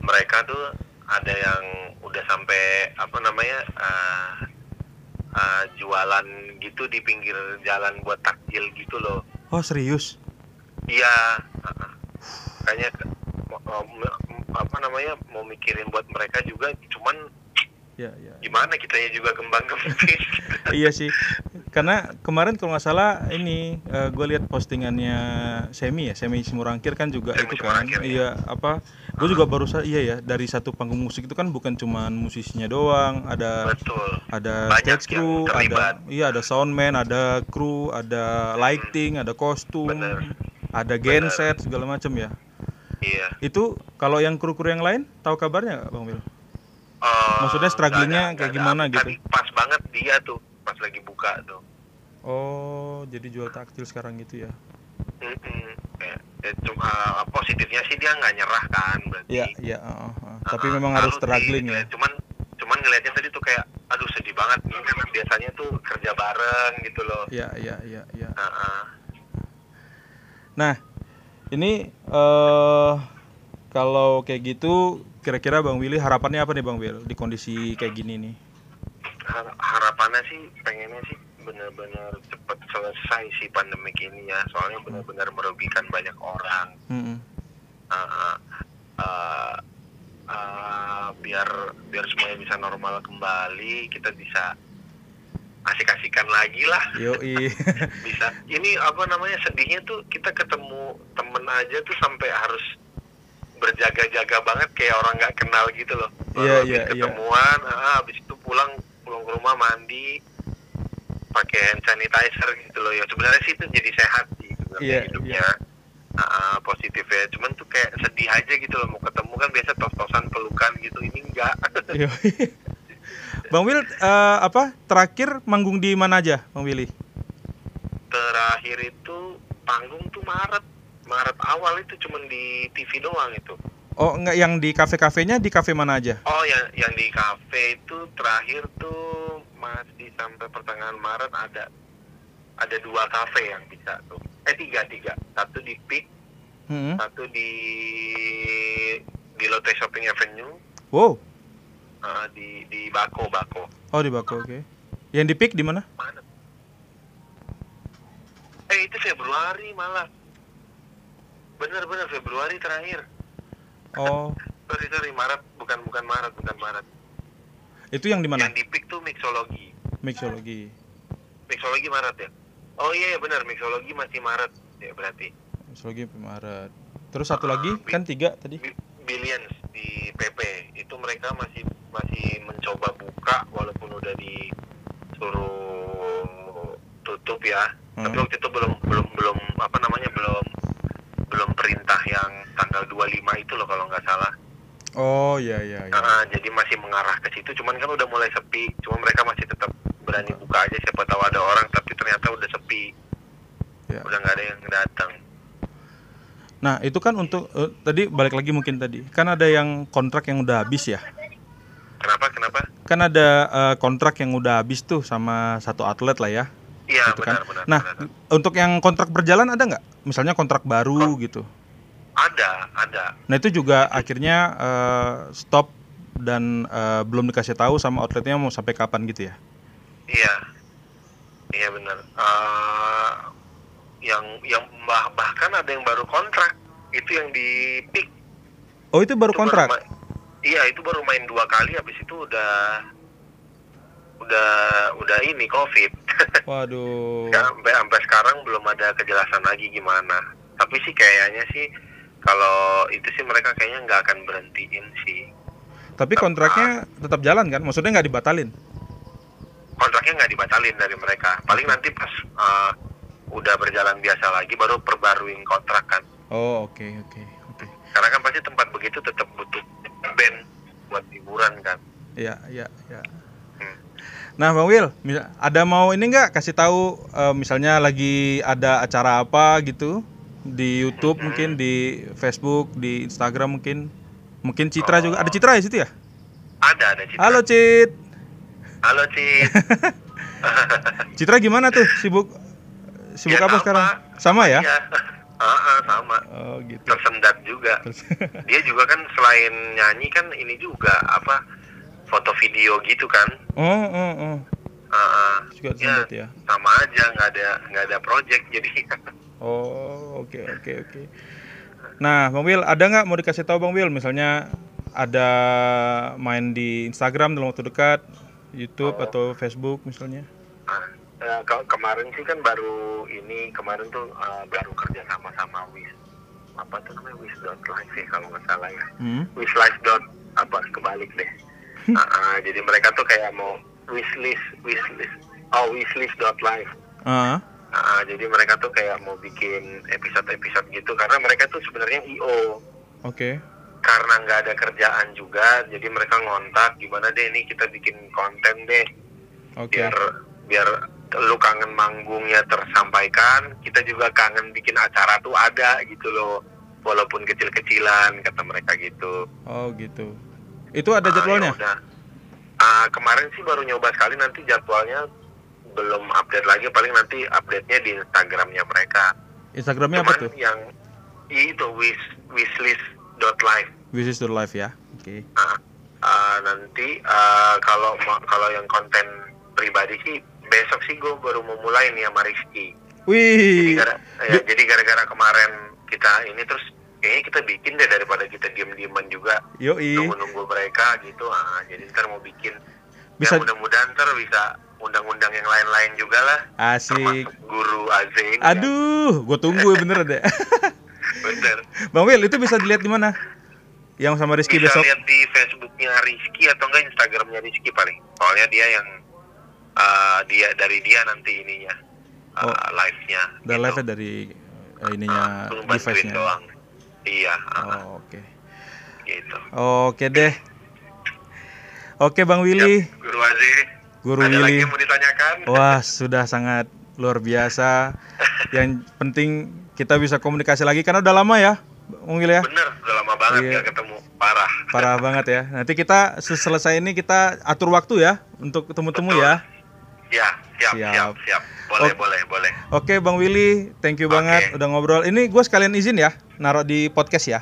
B: mereka tuh ada yang udah sampai apa namanya uh, uh, jualan gitu di pinggir jalan buat takjil gitu loh.
A: Oh serius?
B: Iya, kayaknya apa namanya mau mikirin buat mereka juga, cuman
A: Ya ya.
B: gimana kitanya juga kembang kempis. *laughs*
A: iya sih. Karena kemarin kalau nggak salah ini gue lihat postingannya Semi ya, Semi Simurangkir kan juga
B: Semi
A: itu kan.
B: Simurangkir,
A: Iya apa? Gue juga baru iya ya dari satu panggung musik itu kan bukan cuman musisinya doang, ada
B: Betul.
A: ada
B: Banyak
A: stage crew, ada iya ada soundman, ada kru, ada lighting, ada kostum,
B: Bener.
A: ada genset segala macam ya.
B: Iya.
A: Itu kalau yang kru-kru yang lain tahu kabarnya nggak Bang Wil?
B: Eh,
A: Maksudnya strugglingnya kayak gimana
B: ada.
A: gitu?
B: Pas banget dia tuh, pas lagi buka tuh.
A: Oh, jadi jual taktil sekarang gitu ya.
B: Mm-mm. Ya, ya, cuma uh, positifnya sih dia nggak nyerah kan berarti.
A: Iya, iya, uh, uh, uh. tapi
B: Uh,
A: memang harus struggling ya.
B: Cuman cuman ngelihatnya tadi tuh kayak aduh sedih banget biasanya tuh kerja bareng gitu loh.
A: Iya, iya, iya, iya.
B: Uh-uh.
A: Nah, ini eh kalau kayak gitu kira-kira Bang Willy harapannya apa nih Bang Will di kondisi kayak gini nih?
B: Har- harapannya sih pengennya sih benar-benar cepet selesai si pandemik ini ya soalnya benar-benar merugikan banyak orang.
A: Mm-mm.
B: uh, uh, uh, biar biar semuanya bisa normal kembali kita bisa asik-asikan lagi lah
A: Yoi. *laughs*
B: bisa ini apa namanya sedihnya tuh kita ketemu temen aja tuh sampai harus berjaga-jaga banget kayak orang nggak kenal gitu loh. Baru
A: Iya,
B: habis
A: iya, iya.
B: ketemuan ah, habis itu pulang pulang ke rumah mandi pakai hand sanitizer gitu loh. Ya sebenarnya sih itu jadi sehat sih sebenarnya
A: Iya,
B: hidupnya. Ah, positif ya cuman tuh kayak sedih aja gitu loh mau ketemu kan biasa tos-tosan pelukan gitu ini enggak. *laughs*
A: Iya. Bang Will eh, apa terakhir manggung di mana aja Bang Willy?
B: terakhir itu panggung tuh Maret Maret awal itu cuman di TV doang itu
A: Oh enggak yang di kafe-kafenya di kafe mana aja?
B: oh yang yang di kafe itu terakhir tuh masih sampai pertengahan Maret ada ada dua kafe yang bisa tuh eh tiga tiga satu di Peak
A: Hmm.
B: satu di di Lotte Shopping Avenue
A: Wow.
B: ah, di di Bako Bako
A: Oh di Bako oke. Yang di Peak di mana?
B: mana eh itu Februari malah bener-bener Februari terakhir.
A: Oh. *laughs*
B: Sorry sorry Maret. Bukan bukan Maret bukan Maret.
A: Itu yang di mana?
B: yang di Peak tuh mixologi.
A: Mixologi.
B: mixologi Maret ya? Oh iya iya benar mixologi masih Maret ya berarti.
A: Mixologi Maret. Terus satu lagi? Kan tiga tadi.
B: Bi- Billions di PP itu mereka masih masih mencoba buka walaupun udah disuruh tutup ya. Tapi
A: Hmm.
B: waktu itu belum belum belum apa namanya belum belum perintah yang tanggal 25 itu loh kalau nggak salah
A: Oh iya iya iya.
B: Ah, jadi masih mengarah ke situ cuman kan udah mulai sepi cuma mereka masih tetap berani buka aja siapa tahu ada orang tapi ternyata udah sepi
A: Ya.
B: udah nggak ada yang datang
A: Nah itu kan untuk eh, tadi balik lagi mungkin tadi kan ada yang kontrak yang udah habis ya.
B: kenapa kenapa
A: Kan ada eh, kontrak yang udah habis tuh sama satu atlet lah ya.
B: Iya
A: gitu kan.
B: benar benar
A: Nah
B: benar.
A: untuk yang kontrak berjalan ada nggak? Misalnya kontrak baru gitu.
B: ada ada
A: Nah itu juga akhirnya eh, stop dan eh, belum dikasih tahu sama outletnya mau sampai kapan gitu ya.
B: Iya, iya benar. Eh, yang yang bah- bahkan ada yang baru kontrak itu yang di pick.
A: Oh itu baru
B: Itu
A: kontrak.
B: ma- iya itu baru main dua kali, habis itu udah udah udah ini covid.
A: Waduh.
B: Ya, sampai sampai sekarang belum ada kejelasan lagi gimana. Tapi sih kayaknya sih kalau itu sih mereka kayaknya nggak akan berhentiin sih.
A: Tapi kontraknya tetap jalan kan? Maksudnya nggak dibatalin?
B: Kontraknya nggak dibatalin dari mereka. Paling nanti pas eh, udah berjalan biasa lagi baru perbaruin kontrak kan.
A: Oh oke oke oke.
B: Karena kan pasti tempat begitu tetap butuh band buat hiburan kan.
A: Iya iya iya. Nah Bang Will, mis- ada mau ini nggak kasih tahu eh, misalnya lagi ada acara apa gitu di YouTube
B: Hmm.
A: mungkin di Facebook di Instagram mungkin mungkin Citra juga ada Citra ya situ ya?
B: Ada ada Citra.
A: Halo Cit,
B: Halo Cit. *laughs*
A: Citra gimana tuh sibuk sibuk
B: Ya,
A: apa
B: sama.
A: sekarang? Sama ya?
B: Iya. *laughs* Ah, sama.
A: Oh gitu.
B: Tersendat juga. *laughs* Dia juga kan selain nyanyi kan ini juga apa foto video gitu kan.
A: oh oh oh
B: ah.
A: juga
B: ya,
A: ya.
B: sama aja nggak ada nggak ada project jadi *laughs*
A: Oh, oke oke oke. Nah, Bang Will, ada nggak mau dikasih tahu Bang Will? Misalnya ada main di Instagram dalam waktu dekat, YouTube
B: Oh.
A: atau Facebook misalnya?
B: Eh, ke- kemarin sih kan baru ini kemarin tuh eh, baru kerja sama sama Wis apa tuh namanya Wis dot live ya kalau nggak salah ya
A: Hmm?
B: Wislife dot apa kebalik deh Ah, jadi mereka tuh kayak mau wishlist wishlist. Oh wishlist dot live
A: Ah,
B: Ah, jadi mereka tuh kayak mau bikin episode-episode gitu karena mereka tuh sebenarnya IO
A: oke.
B: karena nggak ada kerjaan juga jadi mereka ngontak gimana deh ini kita bikin konten deh.
A: Oke.
B: biar biar lu kangen manggungnya tersampaikan kita juga kangen bikin acara tuh ada gitu loh. Walaupun kecil-kecilan kata mereka gitu.
A: Oh, gitu. Itu ada
B: Ah,
A: jadwalnya?
B: ya udah. Ah, kemarin sih baru nyoba sekali nanti jadwalnya belum update lagi paling nanti update-nya di Instagramnya mereka
A: Instagramnya apa
B: Cuman
A: tuh?
B: yang itu wish wishlist.live
A: Life ya. Oke.
B: Ah, ah, nanti ah, kalau kalau yang konten pribadi sih besok sih gue baru mau mulai nih sama Rizky jadi,
A: Wih.
B: gara, ya, jadi gara-gara kemarin kita ini terus kayaknya kita bikin deh daripada kita diem-dieman juga
A: Yoi.
B: nunggu-nunggu mereka gitu ah, jadi ntar mau bikin
A: Bisa-
B: ya mudah-mudahan ntar bisa undang-undang yang lain-lain juga lah
A: Asik.
B: termasuk guru Aze ini ya.
A: Aduh, gue tunggu bener deh. *laughs*
B: bener
A: Bang Will, itu bisa dilihat di mana? Yang sama Rizky
B: bisa
A: besok?
B: lihat di Facebooknya Rizky atau enggak Instagramnya Rizky paling soalnya dia yang uh, dia dari dia nanti ininya uh,
A: Oh.
B: live-nya
A: Dan
B: gitu.
A: live dari eh, ininya
C: bantuin
A: device-nya.
C: doang. Iya,
A: Oh, oke.
C: gitu.
A: Oke deh. Oke Bang Willy,
C: Siap, Guru Aziz.
A: Guru
C: Ada lagi
A: Willy.
C: yang mau ditanyakan?
A: Wah, sudah sangat luar biasa. *laughs* Yang penting kita bisa komunikasi lagi karena udah lama ya, Bang Willy ya.
C: Bener, udah lama banget
A: Iya.
C: nggak ketemu. Parah.
A: Parah banget ya. Nanti kita selesai ini kita atur waktu ya untuk ketemu-temu ya.
C: Ya, siap,
A: Siap.
C: siap, siap. Boleh,
A: Oke.
C: boleh, boleh.
A: Oke Bang Willy, thank you
C: Oke.
A: banget udah ngobrol. Ini gue sekalian izin ya, naruh di podcast ya.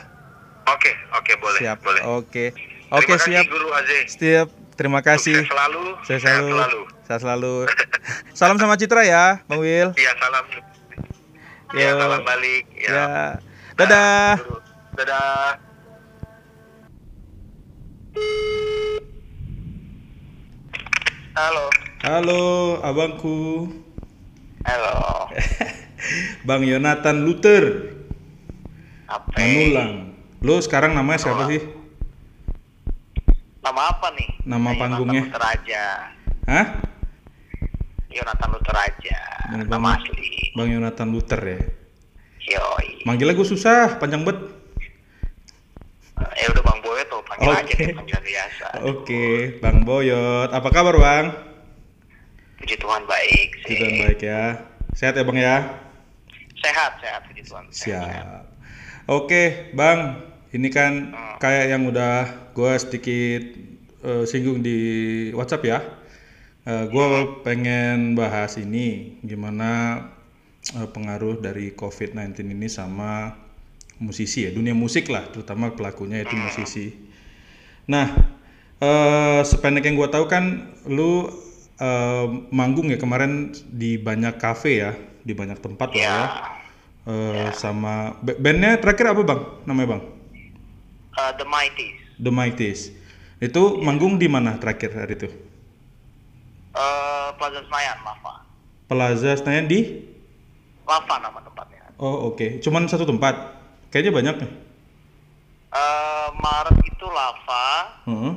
C: Oke, oke, boleh,
A: siap.
C: boleh.
A: Oke. Oke
C: Terima kasih,
A: siap.
C: Guru Aziz.
A: Siap. Terima kasih.
C: Sukses selalu.
A: Saya selalu.
C: selalu.
A: Saya selalu. *laughs* Salam sama Citra ya, Bang Will.
C: Iya, salam. Iya, salam balik. Ya.
A: Ya. Dadah.
C: Guru. Dadah. Halo.
A: Halo, abangku.
C: Halo. *laughs*
A: Bang Yonatan Luther.
C: Apa?
A: Manulang. Lo sekarang namanya siapa sih?
C: Nama apa nih?
A: Nama
C: Yonatan
A: panggungnya?
C: Luther aja.
A: Hah?
C: Yonatan Luther aja.
A: Bang,
C: Nama
A: Bang-
C: asli.
A: Bang Yonatan Luther ya.
C: Yoi.
A: Manggilnya gue susah, panjang bet.
C: Eh udah Bang Boyo tuh panggil aja
A: Oke.
C: kayak panggilan biasa.
A: Oke, Bang Boyot. Apa kabar, Bang?
C: Puji Tuhan baik sih.
A: Kita baik ya. Sehat ya, Bang ya?
C: Sehat, sehat puji Tuhan. Sehat, sehat.
A: Siap. Oke, Bang. Ini kan kayak yang udah gue sedikit eh, singgung di WhatsApp ya. gue pengen bahas ini gimana eh, pengaruh dari COVID-19 ini sama musisi ya, dunia musik lah, terutama pelakunya itu musisi. Nah, eh, sependek yang gue tahu kan, lu eh, manggung ya kemarin di banyak kafe ya, di banyak tempat lah
C: Ya.
A: Eh, sama ba- bandnya terakhir apa bang? Namanya bang?
C: Uh, the Mighties.
A: The Mighties. Itu manggung di mana terakhir hari itu?
C: Uh, Plaza Senayan, Lava.
A: Plaza Senayan di?
C: Lava nama tempatnya.
A: Oh oke, cuman satu tempat. Kayaknya banyak nih.
C: Uh, Maret itu Lava.
A: Heeh.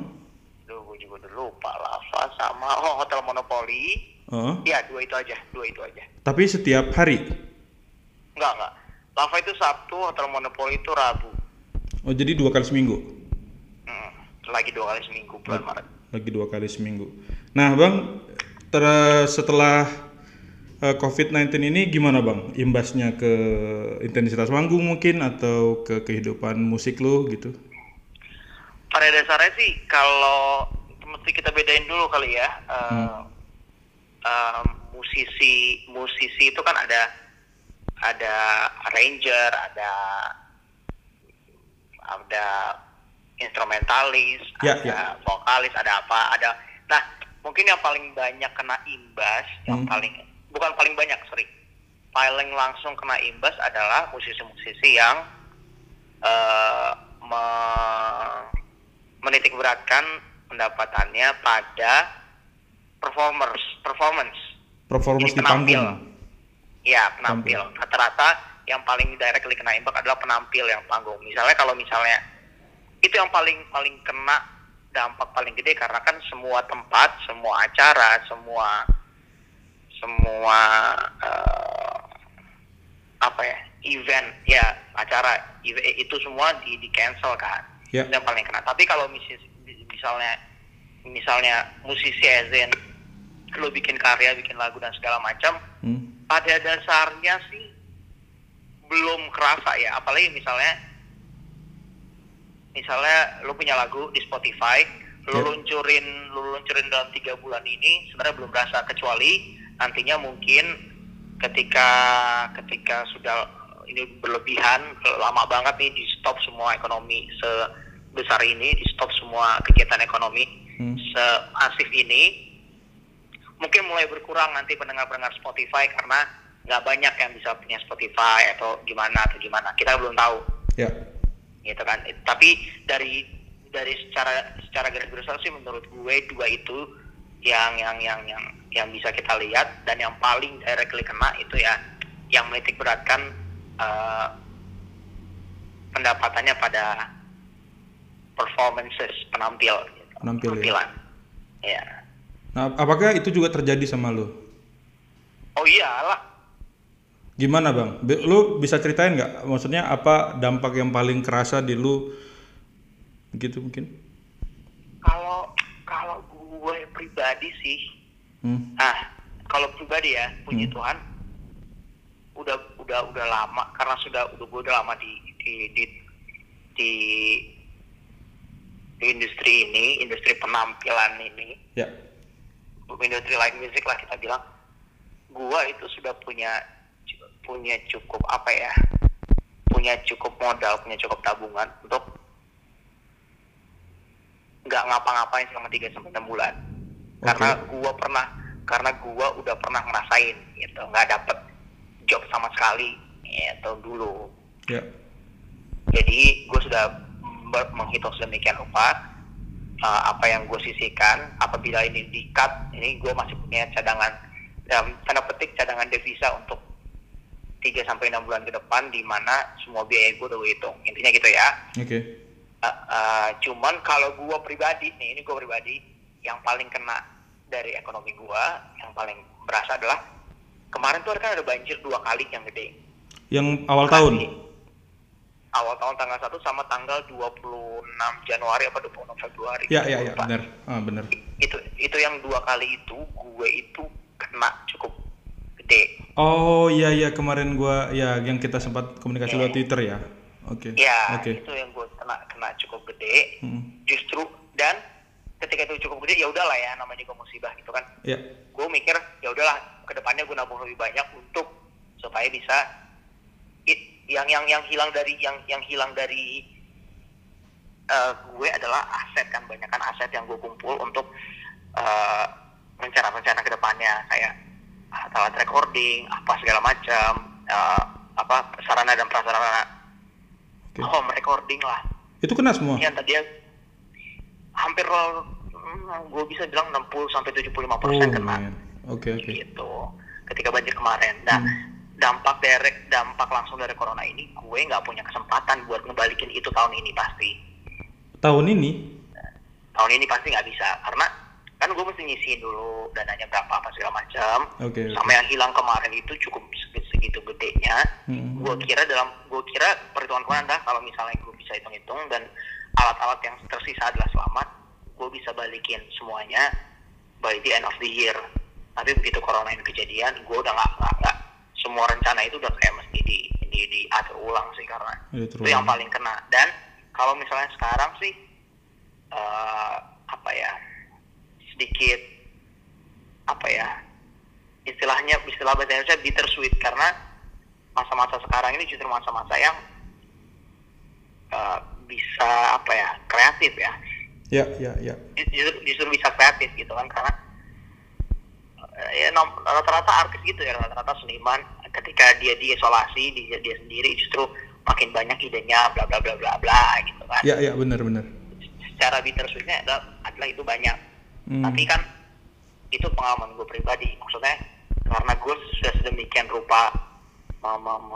C: Duh, gue juga udah lupa. Lava sama oh, Hotel Monopoly.
A: Heeh.
C: Ya, dua itu aja. Dua itu aja.
A: Tapi setiap hari.
C: Enggak, enggak. Lava itu Sabtu, Hotel Monopoly itu Rabu.
A: Oh jadi dua kali seminggu.
C: Hmm, lagi dua kali seminggu bulan Maret.
A: Lagi dua kali seminggu. Nah bang, ter- setelah eh, COVID-19 ini gimana bang? Imbasnya ke intensitas manggung mungkin atau ke kehidupan musik lo gitu?
C: Pada dasarnya sih kalau mesti kita bedain dulu kali ya. eh, eh, musisi musisi itu kan ada ada arranger, ada ada instrumentalis,
A: Ya,
C: ada
A: ya.
C: vokalis, ada apa, ada. Nah, mungkin yang paling banyak kena imbas, yang
A: Hmm.
C: paling bukan paling banyak, sorry, paling langsung kena imbas adalah musisi-musisi yang eh, me- menitik beratkan pendapatannya pada performers, performance.
A: Performance
C: Jadi
A: di
C: penampil.
A: panggung.
C: Ya, penampil. Rata-rata yang paling directly kena impact adalah penampil yang panggung. Misalnya kalau misalnya itu yang paling paling kena dampak paling gede karena kan semua tempat, semua acara, semua semua eh, apa ya event ya acara itu semua di di cancel kan. Itu yang paling kena. Tapi kalau misis- misalnya misalnya musisi Ezen lo bikin karya bikin lagu dan segala macam
A: Hmm.
C: pada dasarnya sih belum kerasa ya. Apalagi misalnya misalnya lo punya lagu di Spotify lo
A: Ya.
C: luncurin lo luncurin dalam tiga bulan ini sebenarnya belum berasa. Kecuali nantinya mungkin ketika ketika sudah ini berlebihan lama banget nih di stop semua ekonomi sebesar ini di stop semua kegiatan ekonomi
A: Hmm.
C: semasif ini mungkin mulai berkurang nanti pendengar-pendengar Spotify karena nggak banyak yang bisa punya Spotify atau gimana atau gimana kita belum tahu
A: Ya.
C: gitu kan tapi dari dari secara secara garis besar sih menurut gue dua itu yang yang yang yang yang bisa kita lihat dan yang paling directly kena itu ya yang menitik beratkan eh, pendapatannya pada performances penampil gitu.
A: Penampil, ya.
C: penampilan ya
A: Nah, apakah itu juga terjadi sama lo?
C: oh iyalah
A: Gimana bang? Be- Lu bisa ceritain nggak? Maksudnya apa dampak yang paling kerasa di lu? Gitu mungkin?
C: Kalau kalau gue pribadi sih,
A: Hmm.
C: ah kalau pribadi ya puji
A: Hmm.
C: Tuhan, udah udah udah lama karena sudah udah gue udah lama di di di di, di industri ini, industri penampilan ini,
A: Ya.
C: industri live music lah kita bilang, gua itu sudah punya punya cukup apa ya, punya cukup modal, punya cukup tabungan untuk nggak ngapa-ngapain selama 3 sampai enam bulan.
A: Oke.
C: Karena gua pernah karena gua udah pernah ngerasain gitu, nggak dapet job sama sekali gitu dulu.
A: Ya.
C: Jadi gue sudah menghitung sedemikian rupa uh, apa yang gue sisihkan. Apabila ini di cut, ini gue masih punya cadangan dalam tanda petik cadangan devisa untuk 3 sampai enam bulan ke depan di mana semua biaya gue udah gue hitung. Intinya gitu ya.
A: Oke.
C: Uh, uh, cuman kalau gue pribadi nih, ini gue pribadi yang paling kena dari ekonomi gue, yang paling berasa adalah kemarin tuh kan ada banjir dua kali yang gede.
A: Yang awal
C: Kali-
A: tahun.
C: awal tahun tanggal 1 sama tanggal 26 Januari apa 26 Februari.
A: Ya ya ya
C: Lupa.
A: benar. Ah benar.
C: Itu itu yang dua kali itu gue itu kena cukup gede.
A: Oh iya iya kemarin gua ya yang kita sempat komunikasi lewat Twitter ya. Oke.
C: Ya,
A: Oke.
C: itu yang gue kena kena cukup gede.
A: Hmm.
C: Justru dan ketika itu cukup gede ya udahlah ya namanya juga musibah gitu kan.
A: Ya.
C: Gue mikir ya udahlah ke depannya gue nabung lebih banyak untuk supaya bisa i- yang yang yang hilang dari yang yang hilang dari eh, gue adalah aset kan banyak kan aset yang gue kumpul untuk eh, rencana-rencana ke depannya kayak alat recording apa segala macam eh, apa sarana dan prasarana
A: Oke.
C: home recording lah
A: Itu kena semua.
C: yang tadi hampir hmm, gue bisa bilang 60 sampai 75
A: Oh,
C: persen kena
A: man. Oke oke.
C: gitu ketika banjir kemarin nah
A: Hmm.
C: dampak direct dampak langsung dari corona ini gue nggak punya kesempatan buat ngebalikin itu tahun ini pasti
A: Tahun ini
C: tahun ini pasti nggak bisa karena kan gue mesti ngisiin dulu dananya berapa apa segala macam
A: Oke, oke.
C: sama yang hilang kemarin itu cukup segi- segitu gedenya
A: Hmm.
C: gue kira dalam gue kira perhitungan gue adalah kalau misalnya gue bisa hitung-hitung dan alat-alat yang tersisa adalah selamat gue bisa balikin semuanya by the end of the year. Tapi begitu corona ini kejadian gue udah nggak nggak nggak. Semua rencana itu udah kayak mesti di di diatur ulang sih karena
A: Diatur
C: itu yang paling kena. Dan kalau misalnya sekarang sih eh, apa ya sedikit apa ya istilahnya istilah bahasa Indonesia bittersweet. Karena masa-masa sekarang ini justru masa-masa yang eh, bisa apa ya kreatif ya
A: ya ya ya.
C: justru, justru bisa kreatif gitu kan karena eh, ya rata-rata artis gitu ya rata-rata seniman ketika dia diisolasi dia dia sendiri justru makin banyak idenya bla bla bla bla bla gitu kan
A: Ya ya benar benar.
C: secara bittersweetnya adalah, adalah itu banyak
A: Hmm.
C: tapi kan itu pengalaman gue pribadi maksudnya karena gue sudah sedemikian rupa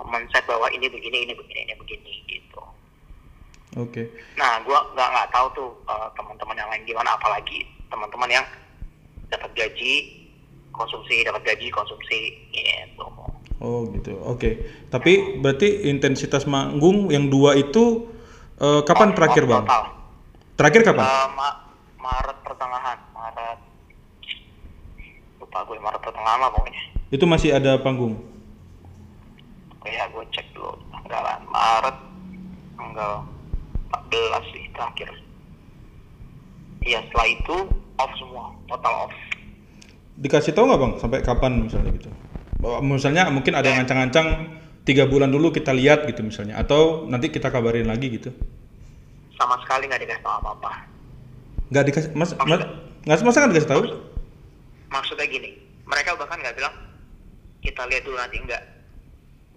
C: men-set bahwa ini begini ini begini ini begini gitu
A: Oke.
C: nah gue nggak nggak tahu tuh eh, teman-teman yang lain gimana apalagi teman-teman yang dapat gaji konsumsi dapat gaji konsumsi gitu
A: Oh gitu. Oke. Tapi berarti intensitas manggung yang dua itu eh, kapan terakhir bang?
C: total
A: Terakhir kapan?
C: Eh, Ma- Maret pertengahan Maret lupa gue Maret pertengahan lah pokoknya
A: Itu masih ada panggung.
C: Oh ya gue cek dulu tanggalan Maret tanggal 14 sih terakhir iya setelah itu off semua total off
A: Dikasih tahu nggak bang sampai kapan misalnya gitu? Bahwa Misalnya mungkin ada yang ngancang-ngancang tiga bulan dulu kita lihat gitu misalnya, atau nanti kita kabarin lagi gitu.
C: sama sekali nggak dikasih tahu apa apa
A: Nggak dikasih, mas, mas nggak masa nggak dikasih tahu?
C: maksudnya gini mereka bahkan nggak bilang kita lihat dulu nanti enggak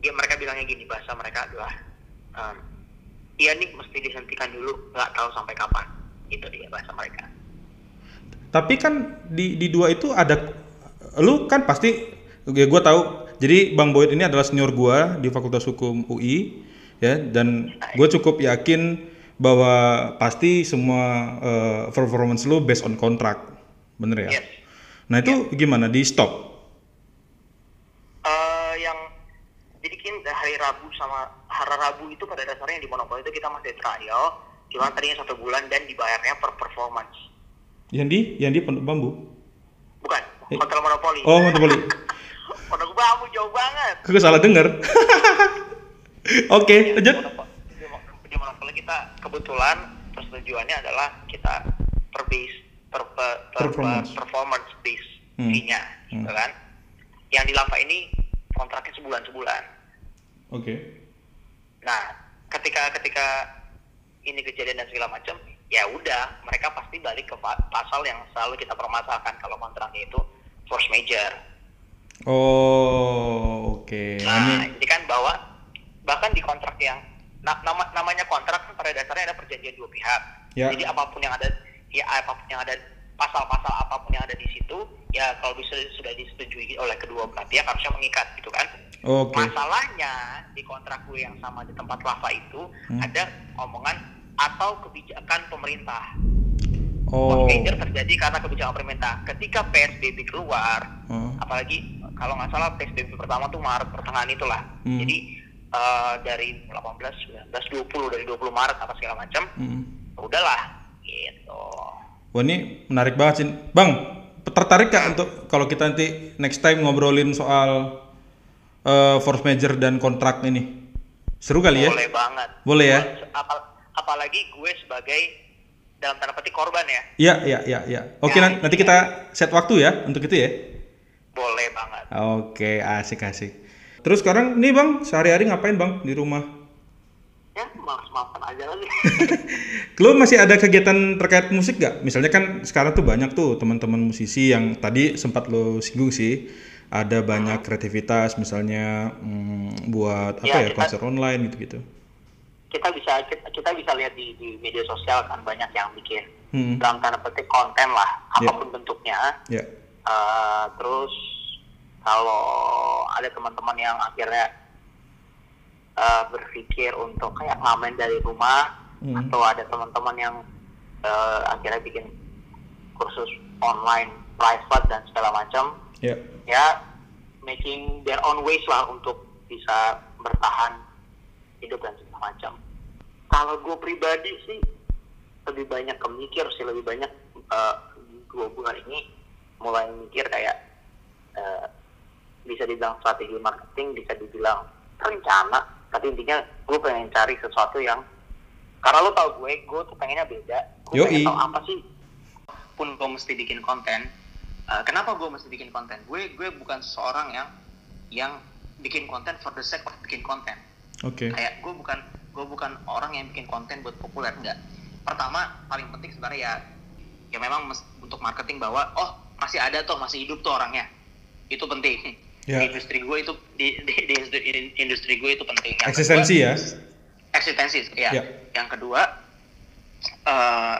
C: dia mereka bilangnya gini bahasa mereka adalah ehm, iya nih mesti dihentikan dulu nggak tahu sampai kapan itu dia bahasa mereka
A: Tapi kan di di dua itu ada, lu kan pasti, ya gue tahu. Jadi Bang Boyd ini adalah senior gua di Fakultas Hukum UI, ya, dan gue cukup yakin bahwa pasti semua eh, performance lu based on kontrak, bener ya?
C: Yes.
A: Nah itu gimana di stop?
C: Eh, yang di sama hari Rabu itu pada dasarnya di Monopoli itu kita masih trial cuma tadinya satu bulan dan dibayarnya per performance
A: Yang di, yang di Pondok Bambu.
C: bukan
A: Eh.
C: hotel Monopoli
A: Oh, Monopoli. *laughs*
C: Pondok Bambu jauh banget
A: Kagak salah denger. *laughs* Oke,
C: Di
A: lanjut.
C: Monopoli- di Mon- di Monopoli kita kebetulan persetujuannya adalah kita per base per, per, per-
A: Performance.
C: per- performance base
A: Hmm.
C: fee-nya
A: Hmm.
C: gitu kan yang di Lava ini kontraknya sebulan sebulan
A: Oke.
C: Nah, ketika ketika ini kejadian dan segala macam, ya udah mereka pasti balik ke pa- pasal yang selalu kita permasalahkan kalau kontraknya itu force major.
A: Oh, oke. Nah,
C: Nah,
A: ini
C: jadi kan bahwa bahkan di kontrak yang na- nama namanya kontrak kan pada dasarnya ada perjanjian dua pihak.
A: Ya.
C: Jadi apa pun yang ada ya apa pun yang ada pasal-pasal apa pun yang ada di situ ya kalau bisa sudah disetujui oleh kedua belah pihak harusnya mengikat gitu kan.
A: Oke.
C: Masalahnya di kontrak gue yang sama di tempat lava itu
A: Hmm.
C: ada omongan atau kebijakan pemerintah.
A: Oh.
C: Force major terjadi karena kebijakan pemerintah. Ketika PSBB keluar,
A: Oh.
C: apalagi kalau nggak salah PSBB pertama tuh Maret pertengahan itulah.
A: Hmm.
C: Jadi eh, dari 18, 19, 20 dari 20 Maret apa segala macam,
A: Hmm.
C: udahlah gitu.
A: Wah ini menarik banget sih, Bang. Tertarik gak untuk kalau kita nanti next time ngobrolin soal eh, force major dan kontrak ini? Seru kali ya?
C: Boleh banget.
A: Boleh ya?
C: Apal- apalagi gue sebagai dalam tanda petik korban ya,
A: Iya, iya, iya, iya. Oke,
C: Ya,
A: nan- nanti kita set waktu ya untuk itu ya.
C: boleh banget.
A: Oke, asik asik. Terus sekarang nih Bang, sehari-hari ngapain Bang di rumah?
C: Ya, maaf-maafan aja lagi. *laughs*
A: Lo masih ada kegiatan terkait musik gak? Misalnya kan sekarang tuh banyak tuh teman-teman musisi yang tadi sempat lo singgung sih, ada banyak kreativitas misalnya mm, buat apa
C: Ya,
A: ya
C: kita-
A: konser online gitu-gitu.
C: kita bisa kita, kita bisa lihat di, di media sosial kan banyak yang bikin
A: Hmm.
C: dalam tanda petik konten lah
A: Ya.
C: apa pun bentuknya
A: Ya.
C: Eh, terus kalau ada teman-teman yang akhirnya eh, berpikir untuk kayak ngamen dari rumah
A: Hmm.
C: atau ada teman-teman yang eh, akhirnya bikin kursus online private dan segala macam
A: Ya.
C: ya making their own ways lah untuk bisa bertahan hidup dan segala macam. Kalau gue pribadi sih lebih banyak kemikir sih lebih banyak eh, dua bulan ini mulai mikir kayak eh, bisa dibilang strategi marketing, bisa dibilang rencana, tapi intinya gue pengen cari sesuatu yang karena lo tau gue, gue tuh pengennya beda. Gue
A: Yoi.
C: pengen tau apa sih pun gue mesti bikin konten. Uh, kenapa gue mesti bikin konten? Gue gue bukan seorang yang yang bikin konten for the sake of bikin konten.
A: Oke.
C: Kayak gue bukan gue bukan orang yang bikin konten buat populer enggak. Pertama paling penting sebenarnya ya ya memang mes- untuk marketing bahwa oh masih ada tuh masih hidup tuh orangnya itu penting.
A: Ya.
C: Di industri gue itu di, di, di industri, gue itu penting. Yang
A: Eksistensi
C: kedua-
A: ya.
C: eksistensi ya.
A: Ya.
C: Yang kedua eh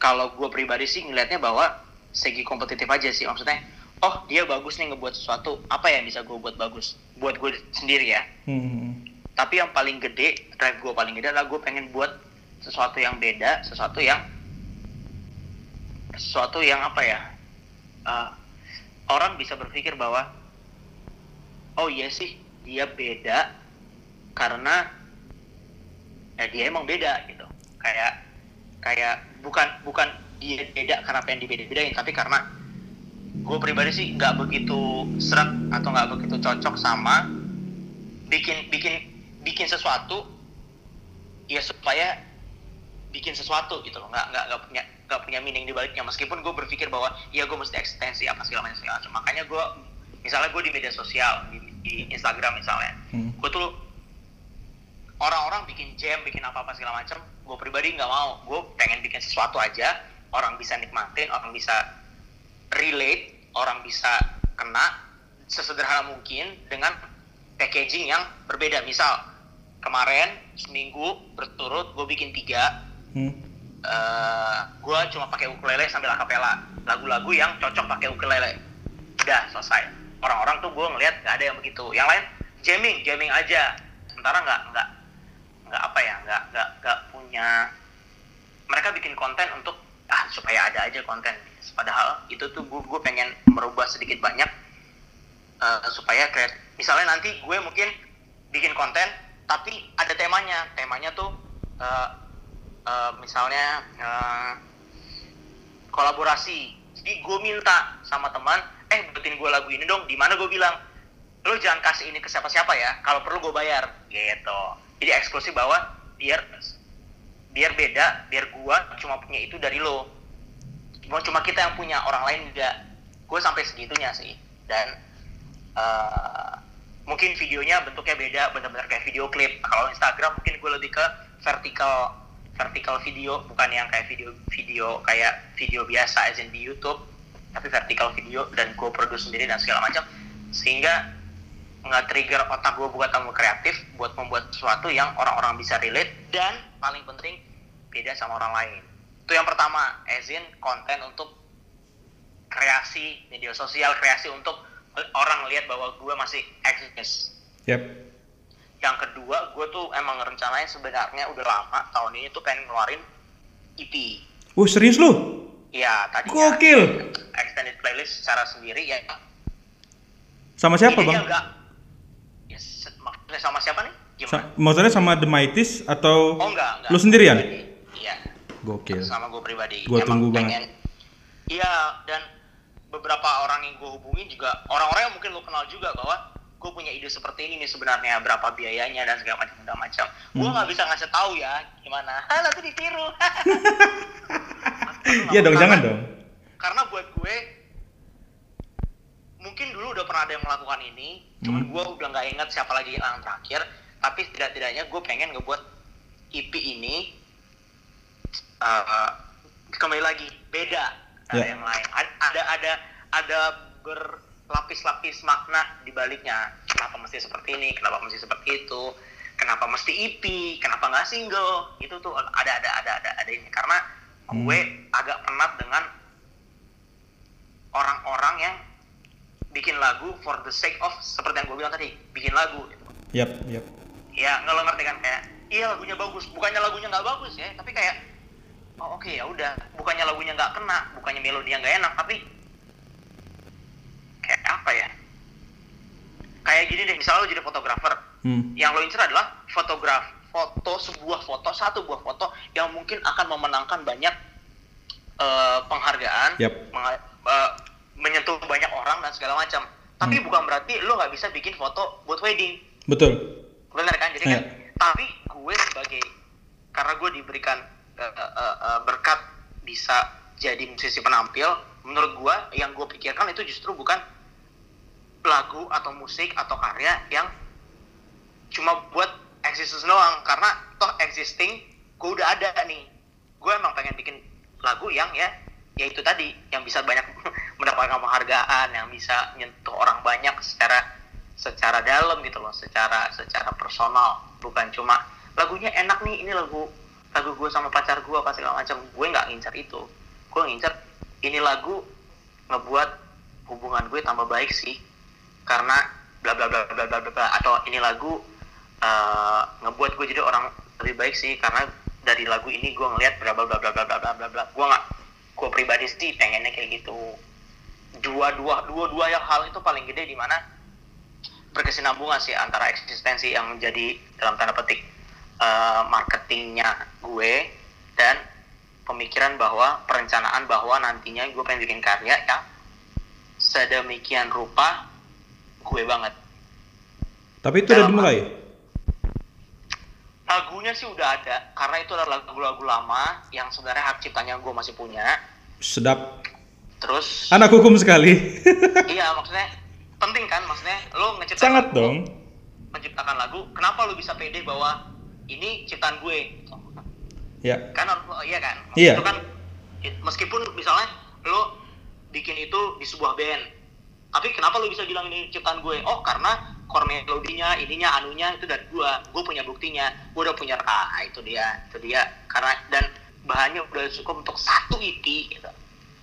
C: kalau gue pribadi sih ngelihatnya bahwa segi kompetitif aja sih. Maksudnya oh dia bagus nih ngebuat sesuatu apa yang bisa gue buat bagus? Buat gue sendiri ya.
A: Hmm.
C: tapi yang paling gede drive gue paling gede adalah gue pengen buat sesuatu yang beda sesuatu yang sesuatu yang apa ya eh, orang bisa berpikir bahwa oh iya sih dia beda karena ya dia emang beda gitu. Kayak kayak bukan bukan dia beda karena pengen dibeda-bedain tapi karena gue pribadi sih nggak begitu serak atau nggak begitu cocok sama bikin bikin bikin sesuatu ya supaya bikin sesuatu gitu loh. Nggak nggak nggak punya nggak punya meaning di baliknya. Meskipun gue berpikir bahwa ya gue mesti ekstensi apa segala macam segala macam. Makanya gue misalnya gue di media sosial di, di Instagram misalnya
A: Hmm.
C: gue tuh orang-orang bikin jam bikin apa apa segala macam gue pribadi nggak mau. Gue pengen bikin sesuatu aja. Orang bisa nikmatin orang bisa relate orang bisa kena sesederhana mungkin dengan packaging yang berbeda. Misal kemarin seminggu berturut gue bikin tiga.
A: Hmm.
C: gue cuma pakai ukulele sambil akapela. Lagu-lagu yang cocok pakai ukulele. Udah selesai. Orang-orang tuh gue ngelihat nggak ada yang begitu. Yang lain jamming jamming aja. Sementara nggak nggak nggak apa ya nggak nggak nggak punya mereka bikin konten untuk ah supaya ada aja konten. Padahal itu tuh gue gue pengen merubah sedikit banyak eh, supaya kayak misalnya nanti gue mungkin bikin konten tapi ada temanya. Temanya tuh eh, eh, misalnya eh, kolaborasi. Jadi gue minta sama teman eh buatin gue lagu ini dong di mana gue bilang lo jangan kasih ini ke siapa-siapa ya kalau perlu gue bayar gitu jadi eksklusif bahwa biar biar beda biar gue cuma punya itu dari lo. Cuma cuma kita yang punya orang lain enggak gue sampai segitunya sih. Dan eh, mungkin videonya bentuknya beda benar-benar kayak video klip. Kalau Instagram mungkin gue lebih ke vertical vertical video bukan yang kayak video video kayak video biasa as in di YouTube tapi vertical video dan gue produce sendiri dan segala macam. Sehingga nggak trigger otak gue buat tambah kreatif buat membuat sesuatu yang orang-orang bisa relate dan paling penting beda sama orang lain itu yang pertama as in konten untuk kreasi media sosial kreasi untuk orang lihat bahwa gue masih eksis
A: Yap.
C: yang kedua gue tuh emang rencanain sebenarnya udah lama tahun ini tuh pengen ngeluarin EP
A: Wah serius lu?
C: ya tadinya
A: Gokil.
C: extended playlist secara sendiri ya
A: Sama siapa
C: idenya
A: bang?
C: enggak ya sama siapa nih? Gimana?
A: Sa- maksudnya sama The Mighties atau
C: oh enggak enggak.
A: lu sendirian?
C: iya.
A: Gokil.
C: sama gue pribadi. Emang
A: tunggu
C: pengen- iya dan beberapa orang yang gue hubungin juga orang-orang yang mungkin lo kenal juga bahwa gue punya ide seperti ini nih sebenarnya berapa biayanya dan segala macam segala macam. Gue
A: Hmm.
C: nggak bisa ngasih tahu ya gimana. Ah *laughs* nanti ditiru. *laughs*
A: Iya dong,
C: Karena-
A: jangan dong.
C: karena buat gue mungkin dulu udah pernah ada yang melakukan ini cuman
A: Hmm.
C: gue udah nggak ingat siapa lagi yang terakhir tapi setidak-tidaknya gue pengen ngebuat EP ini uh, kembali lagi beda dari
A: Ya.
C: yang lain. Ada ada ada berlapis-lapis makna di baliknya. Kenapa mesti seperti ini? Kenapa mesti seperti itu? Kenapa mesti EP kenapa nggak single? Itu tuh ada ada ada ada ada ini. Karena
A: Hmm.
C: gue agak penat dengan orang-orang yang bikin lagu for the sake of seperti yang gue bilang tadi bikin lagu gitu.
A: Yap, yap.
C: ya nggak lo ngerti kan kayak iya lagunya bagus bukannya lagunya nggak bagus ya tapi kayak oh oke ya udah bukannya lagunya nggak kena bukannya melodinya nggak enak tapi kayak apa ya kayak gini deh misalnya lo jadi fotografer
A: Hmm.
C: yang lo incer adalah fotograf foto sebuah foto satu buah foto yang mungkin akan memenangkan banyak eh, penghargaan menga- eh, menyentuh banyak orang dan segala macam tapi
A: Hmm.
C: bukan berarti lo nggak bisa bikin foto buat wedding
A: Betul.
C: benar kan jadi kan
A: Iya.
C: tapi gue sebagai karena gue diberikan eh, eh, eh, berkat bisa jadi musisi penampil menurut gue yang gue pikirkan itu justru bukan lagu atau musik atau karya yang cuma buat existence doang karena toh existing gue udah ada nih gue emang pengen bikin lagu yang ya ya itu tadi yang bisa banyak mendapatkan penghargaan yang bisa nyentuh orang banyak secara secara dalam gitu loh secara secara personal bukan cuma lagunya enak nih ini lagu lagu gue sama pacar gue apa segala macam gue nggak ngincar itu gue ngincar ini lagu ngebuat hubungan gue tambah baik sih karena bla bla bla bla bla bla atau ini lagu eh, ngebuat gue jadi orang lebih baik sih karena dari lagu ini gue ngelihat bla bla bla bla bla bla bla bla gue nggak gue pribadi sih pengennya kayak gitu dua dua dua dua yang hal itu paling gede di mana berkesinambungan sih antara eksistensi yang menjadi dalam tanda petik eh, marketingnya gue dan pemikiran bahwa perencanaan bahwa nantinya gue pengen bikin karya yang sedemikian rupa gue banget
A: Tapi itu udah
C: Dalam-
A: dimulai.
C: lagunya sih udah ada karena itu adalah lagu-lagu lama yang sebenarnya hak ciptanya gue masih punya
A: Sedap.
C: Terus
A: Anak hukum sekali. *laughs*
C: iya maksudnya penting kan maksudnya lo ngeciptakan
A: Sangat
C: lagu,
A: dong.
C: menciptakan lagu kenapa lo bisa pede bahwa ini ciptaan gue
A: Ya.
C: kan harus- iya kan
A: Iya.
C: itu kan meskipun misalnya lo bikin itu di sebuah band tapi kenapa lo bisa bilang ini ciptaan gue oh karena core melodinya ininya anunya itu dari gue gue punya buktinya gue udah punya ah itu dia itu dia karena dan bahannya udah cukup untuk satu EP gitu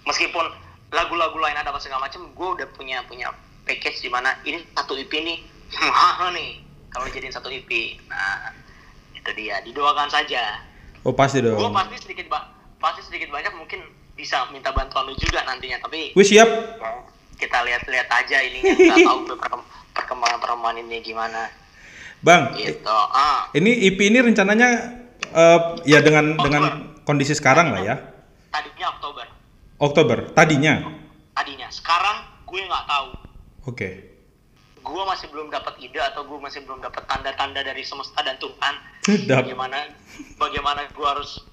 C: meskipun lagu-lagu lain ada apa segala macam gue udah punya punya package di mana ini satu EP nih *laughs* mahal nih kalau jadiin satu EP nah itu dia didoakan saja
A: Oh pasti
C: gue
A: dong.
C: pasti sedikit ba pasti sedikit banyak mungkin bisa minta bantuan lu juga nantinya tapi
A: Gue siap.
C: kita lihat-lihat aja ininya nggak tahu *laughs* perkem- perkembangan perkembangan ini gimana
A: Bang,
C: gitu ah
A: ini IP ini rencananya eh, ya dengan dengan kondisi sekarang lah ya.
C: tadinya Oktober
A: Oktober tadinya.
C: tadinya sekarang gue nggak tahu
A: Oke.
C: gue masih belum dapat ide atau gue masih belum dapat tanda-tanda dari semesta dan Tuhan
A: Sedap.
C: bagaimana bagaimana gue harus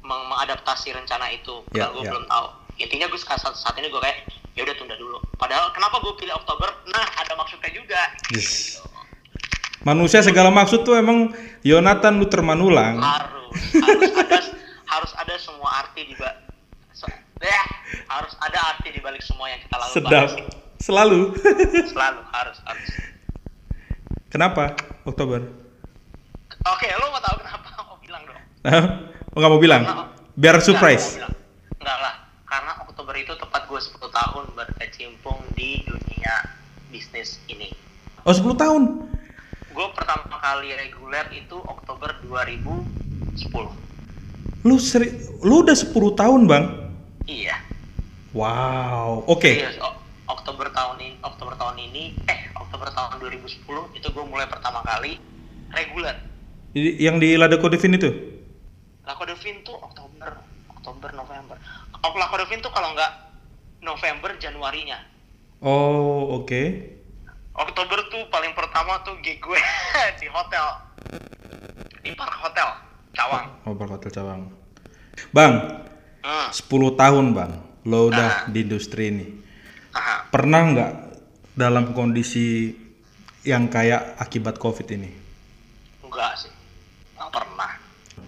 C: meng- mengadaptasi rencana itu
A: Ya,
C: karena gue
A: ya.
C: belum tahu intinya gue saat, saat ini gue kayak ya udah tunda dulu padahal kenapa gue pilih Oktober nah ada maksudnya juga
A: Yes. Manusia segala maksud tuh emang Yonatan Luther Manulang.
C: harus harus ada harus ada semua arti di ba- so- eh, harus ada arti di balik semua yang kita lakukan
A: Sedap. Selalu. *laughs*
C: selalu harus harus
A: Kenapa Oktober?
C: oke lo mau tahu kenapa mau bilang dong
A: Hah? Oh, nggak mau bilang? Biar
C: Enggak,
A: surprise.
C: bilang. Enggak lah, karena Oktober itu tepat gue 10 tahun berkecimpung di dunia bisnis ini.
A: Oh 10 tahun.
C: Gue pertama kali reguler itu Oktober 2010.
A: Lu seri, lu udah 10 tahun, Bang.
C: Iya.
A: Wow. Oke.
C: Serius, O- Oktober tahun ini, Oktober tahun ini, eh Oktober tahun 2010 itu gue mulai pertama kali reguler.
A: Jadi Yang di Lada Kodevin itu?
C: Lako Devin tuh Oktober, Oktober November. Lako Devin tuh kalau nggak November Januarinya.
A: Oh, oke.
C: Oktober tuh paling pertama tuh gig gue *laughs* di hotel di Park Hotel Cawang.
A: Oh, Park Hotel Cawang. Bang,
C: Hmm.
A: 10 tahun, Bang. Lo udah
C: Ah.
A: di industri ini.
C: Aha.
A: Pernah nggak dalam kondisi yang kayak akibat Covid ini?
C: Enggak sih, nggak pernah.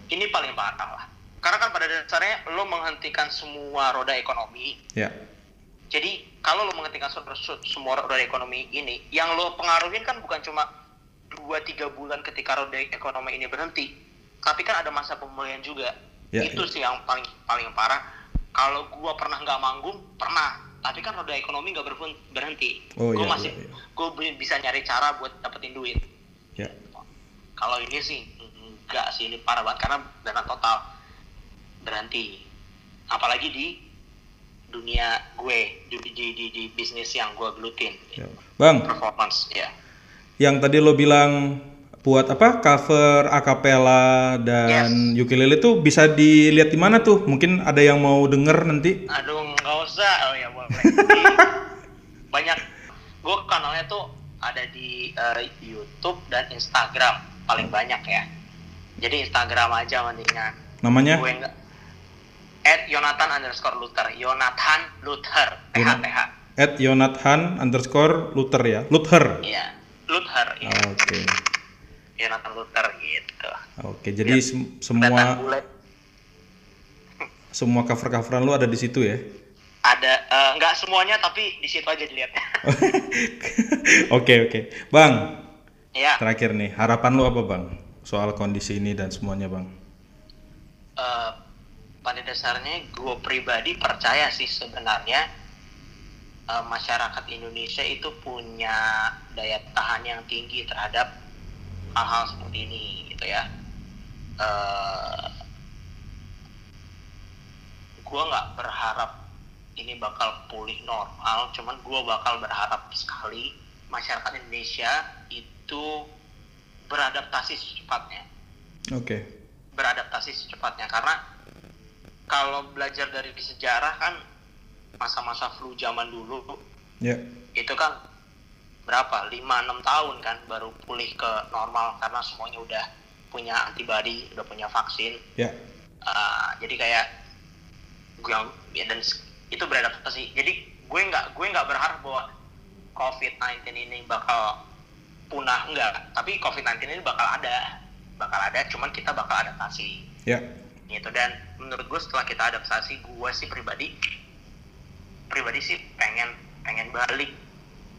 C: Ini paling parah lah. Karena kan pada dasarnya lo menghentikan semua roda ekonomi.
A: Ya.
C: Jadi kalau lo menghentikan se- se- semua roda ekonomi ini, yang lo pengaruhin kan bukan cuma 2-3 bulan ketika roda ekonomi ini berhenti, tapi kan ada masa pemulihan juga.
A: Ya,
C: Itu
A: ya.
C: sih yang paling paling parah. Kalau gua pernah nggak manggung, pernah. Tapi kan roda ekonomi nggak berhenti.
A: Oh,
C: gue
A: iya,
C: masih,
A: iya, iya.
C: gue bisa nyari cara buat dapetin duit.
A: Ya.
C: Kalau ini sih enggak sih ini parah banget karena dana total berhenti. Apalagi di dunia gue di di di, di bisnis yang gue gelutin
A: ya. Bang,
C: performance ya.
A: yang tadi lo bilang buat apa cover akapela dan ukulele tuh bisa dilihat di mana tuh? Mungkin ada yang mau denger nanti.
C: Aduh nggak usah oh ya boleh. *laughs* Banyak gue kanalnya tuh ada di eh, YouTube dan Instagram paling banyak ya. Jadi Instagram aja mendingan.
A: Namanya?
C: Gue enggak at Yonatan underscore Luther Yonatan Luther TH TH
A: At Yonathan underscore Luther ya. Luther.
C: Iya, Luther, ya.
A: Oke.
C: Jonathan Luther gitu.
A: Oke, jadi
C: Biar
A: sem- semua semua cover-coveran lu ada di situ ya.
C: Ada nggak semuanya tapi di situ aja dilihat. *laughs*
A: Oke, oke. Bang,
C: ya,
A: terakhir nih, harapan lu apa, Bang? Soal kondisi ini dan semuanya, Bang.
C: eh, pada dasarnya gue pribadi percaya sih sebenarnya eh, masyarakat Indonesia itu punya daya tahan yang tinggi terhadap hal-hal seperti ini gitu ya. Eh, gue nggak berharap ini bakal pulih normal, cuman gue bakal berharap sekali masyarakat Indonesia itu beradaptasi secepatnya
A: Oke.
C: beradaptasi secepatnya karena kalau belajar dari sejarah kan masa-masa flu zaman dulu
A: Ya.
C: itu kan berapa? 5-6 tahun kan baru pulih ke normal karena semuanya udah punya antibody udah punya vaksin.
A: Ya.
C: Ah, jadi kayak gue ya, dan itu beradaptasi. Jadi gue nggak gue nggak berharap bahwa COVID-19 ini bakal punah enggak. Tapi COVID-19 ini bakal ada. Bakal ada cuman kita bakal adaptasi.
A: Ya.
C: gitu. Dan menurut gue setelah kita adaptasi gue sih pribadi pribadi sih pengen pengen balik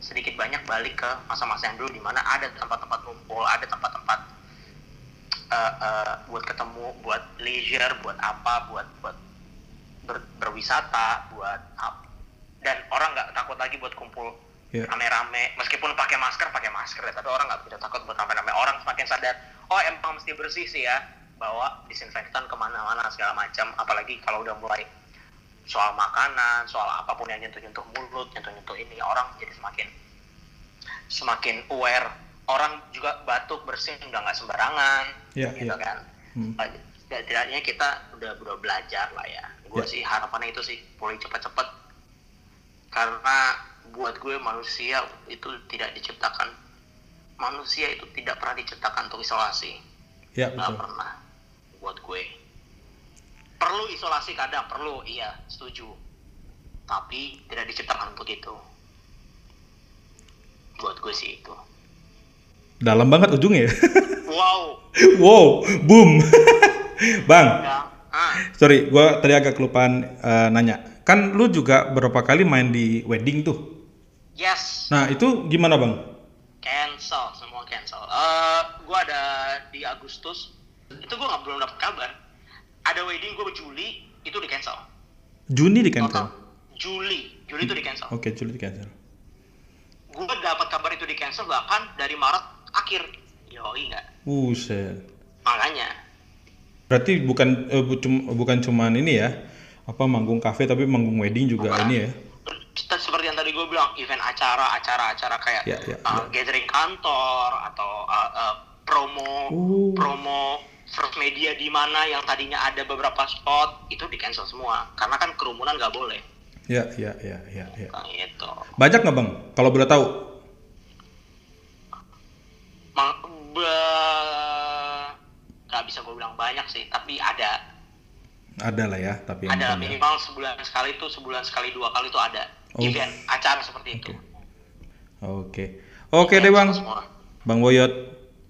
C: sedikit banyak balik ke masa-masa yang dulu di mana ada tempat-tempat ngumpul ada tempat-tempat eh, eh, buat ketemu buat leisure buat apa buat buat ber- berwisata buat ap- dan orang nggak takut lagi buat kumpul
A: Ya.
C: rame-rame. Meskipun pakai masker pakai masker ya tapi orang nggak tidak takut buat rame-rame. Orang semakin sadar oh emang mesti bersih sih ya. Bawa disinfektan ke mana-mana segala macam. Apalagi kalau udah mulai soal makanan soal apa pun yang nyentuh-nyentuh mulut nyentuh-nyentuh ini orang jadi semakin semakin aware orang juga batuk bersin udah nggak sembarangan
A: Iya,
C: gitu
A: iya.
C: kan
A: Hmm.
C: setidaknya kita udah udah belajar lah ya gue
A: Ya.
C: sih harapannya itu sih pulih cepat-cepat karena buat gue manusia itu tidak diciptakan manusia itu tidak pernah diciptakan untuk isolasi
A: Ya,
C: nggak
A: betul.
C: pernah buat gue perlu isolasi kadang perlu iya setuju tapi tidak diciptakan untuk itu buat gue sih itu
A: Dalam banget ujungnya ya. *laughs*
C: wow
A: wow, boom. *laughs* Bang,
C: ya ah
A: sorry, gua tadi agak kelupaan eh, nanya. Kan lu juga berapa kali main di wedding tuh?
C: yes
A: Nah, itu gimana, Bang?
C: cancel semua cancel eh gue ada di Agustus itu gue nggak belum dapat kabar ada wedding gue Juli itu di cancel
A: Juni di cancel.
C: Juli Juli itu di cancel
A: Oke, Juli di cancel.
C: gue dapat kabar itu di cancel bahkan dari Maret akhir yoi nggak
A: Buset.
C: makanya
A: Berarti bukan eh, bu- cum- bukan cuman ini ya, apa manggung kafe tapi manggung wedding juga
C: Bukan.
A: ini ya.
C: kita seperti yang tadi gue bilang event acara acara acara kayak
A: Ya, ya,
C: uh, gathering kantor atau uh, uh, promo
A: Oh.
C: promo first media di mana yang tadinya ada beberapa spot itu di cancel semua karena kan kerumunan nggak boleh
A: Ya, ya, ya, ya, ya.
C: Nah, gitu
A: Banyak nggak bang? Kalau boleh tahu?
C: Nggak bisa gue bilang banyak sih tapi ada
A: Ada lah ya, tapi
C: ada minimal sebulan sekali itu sebulan sekali dua kali itu ada
A: Oh.
C: event acara seperti itu
A: Oke, oke deh bang,
C: Semua.
A: bang Boyot.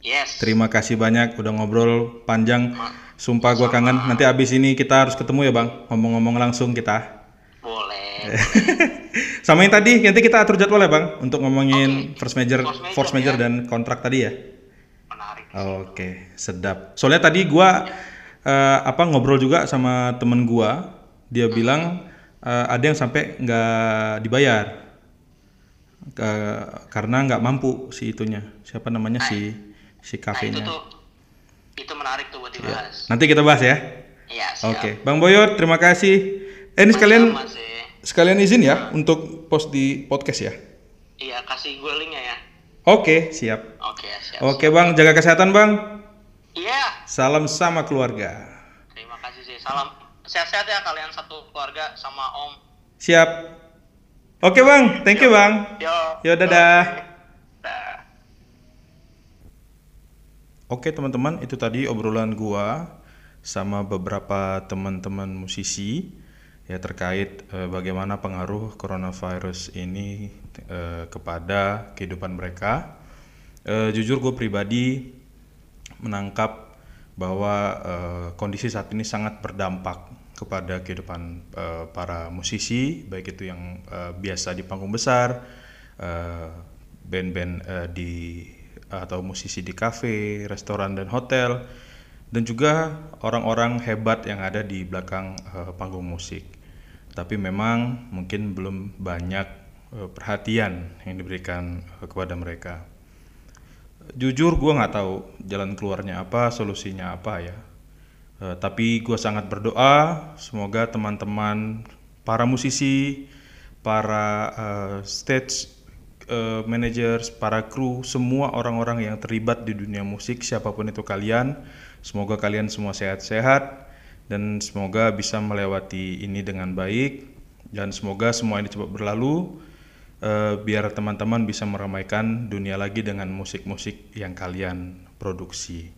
C: Yes
A: Terima kasih banyak udah ngobrol panjang. Sumpah gua kangen. Nanti abis ini kita harus ketemu ya bang. Ngomong-ngomong langsung kita.
C: boleh *laughs*
A: Sama yang tadi, nanti kita atur jadwal ya bang untuk ngomongin
C: Oke.
A: force major,
C: Force major,
A: force major
C: ya.
A: dan kontrak tadi ya.
C: menarik
A: Oke, sedap. Soalnya tadi gua eh, apa ngobrol juga sama temen gua, dia bilang eh, ada yang sampai nggak dibayar Ke- karena nggak mampu si itunya. Siapa namanya si si
C: nah itu tuh itu menarik tuh buat dibahas
A: Nanti kita bahas ya.
C: iya siap
A: Oke, Bang Boyot, terima kasih. Eh, ini sekalian
C: Sama sih.
A: sekalian izin ya untuk post di podcast ya.
C: iya kasih gue linknya ya
A: Oke, siap.
C: oke siap
A: Oke, Bang, jaga kesehatan, Bang.
C: iya
A: Salam sama keluarga.
C: terima kasih sih salam sehat-sehat ya kalian satu keluarga sama om
A: Siap. Oke, Bang. Thank you, Bang.
C: yo
A: Yo, dadah.
C: Dah.
A: Oke, teman-teman, itu tadi obrolan gua sama beberapa teman-teman musisi ya terkait eh, bagaimana pengaruh coronavirus ini eh, kepada kehidupan mereka. Eh, jujur gue pribadi menangkap bahwa eh, kondisi saat ini sangat berdampak kepada kehidupan eh, para musisi, baik itu yang eh, biasa di panggung besar, band-band di atau musisi di kafe, restoran dan hotel, dan juga orang-orang hebat yang ada di belakang eh, panggung musik. Tapi memang mungkin belum banyak eh, perhatian yang diberikan eh, kepada mereka. Jujur gue nggak tahu jalan keluarnya apa, solusinya apa ya. Eh, tapi gue sangat berdoa semoga teman-teman para musisi, para eh, stage eh, managers, para kru, semua orang-orang yang terlibat di dunia musik, siapa pun itu kalian, semoga kalian semua sehat-sehat dan semoga bisa melewati ini dengan baik dan semoga semua ini cepat berlalu eh, biar teman-teman bisa meramaikan dunia lagi dengan musik-musik yang kalian produksi.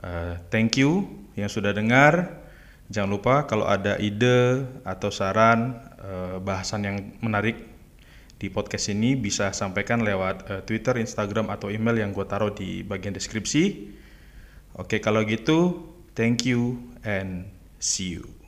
A: Eh, thank you yang sudah dengar. Jangan lupa kalau ada ide atau saran bahasan yang menarik di podcast ini bisa sampaikan lewat eh, Twitter, Instagram atau email yang gue taruh di bagian deskripsi. Oke, kalau gitu, thank you and see you.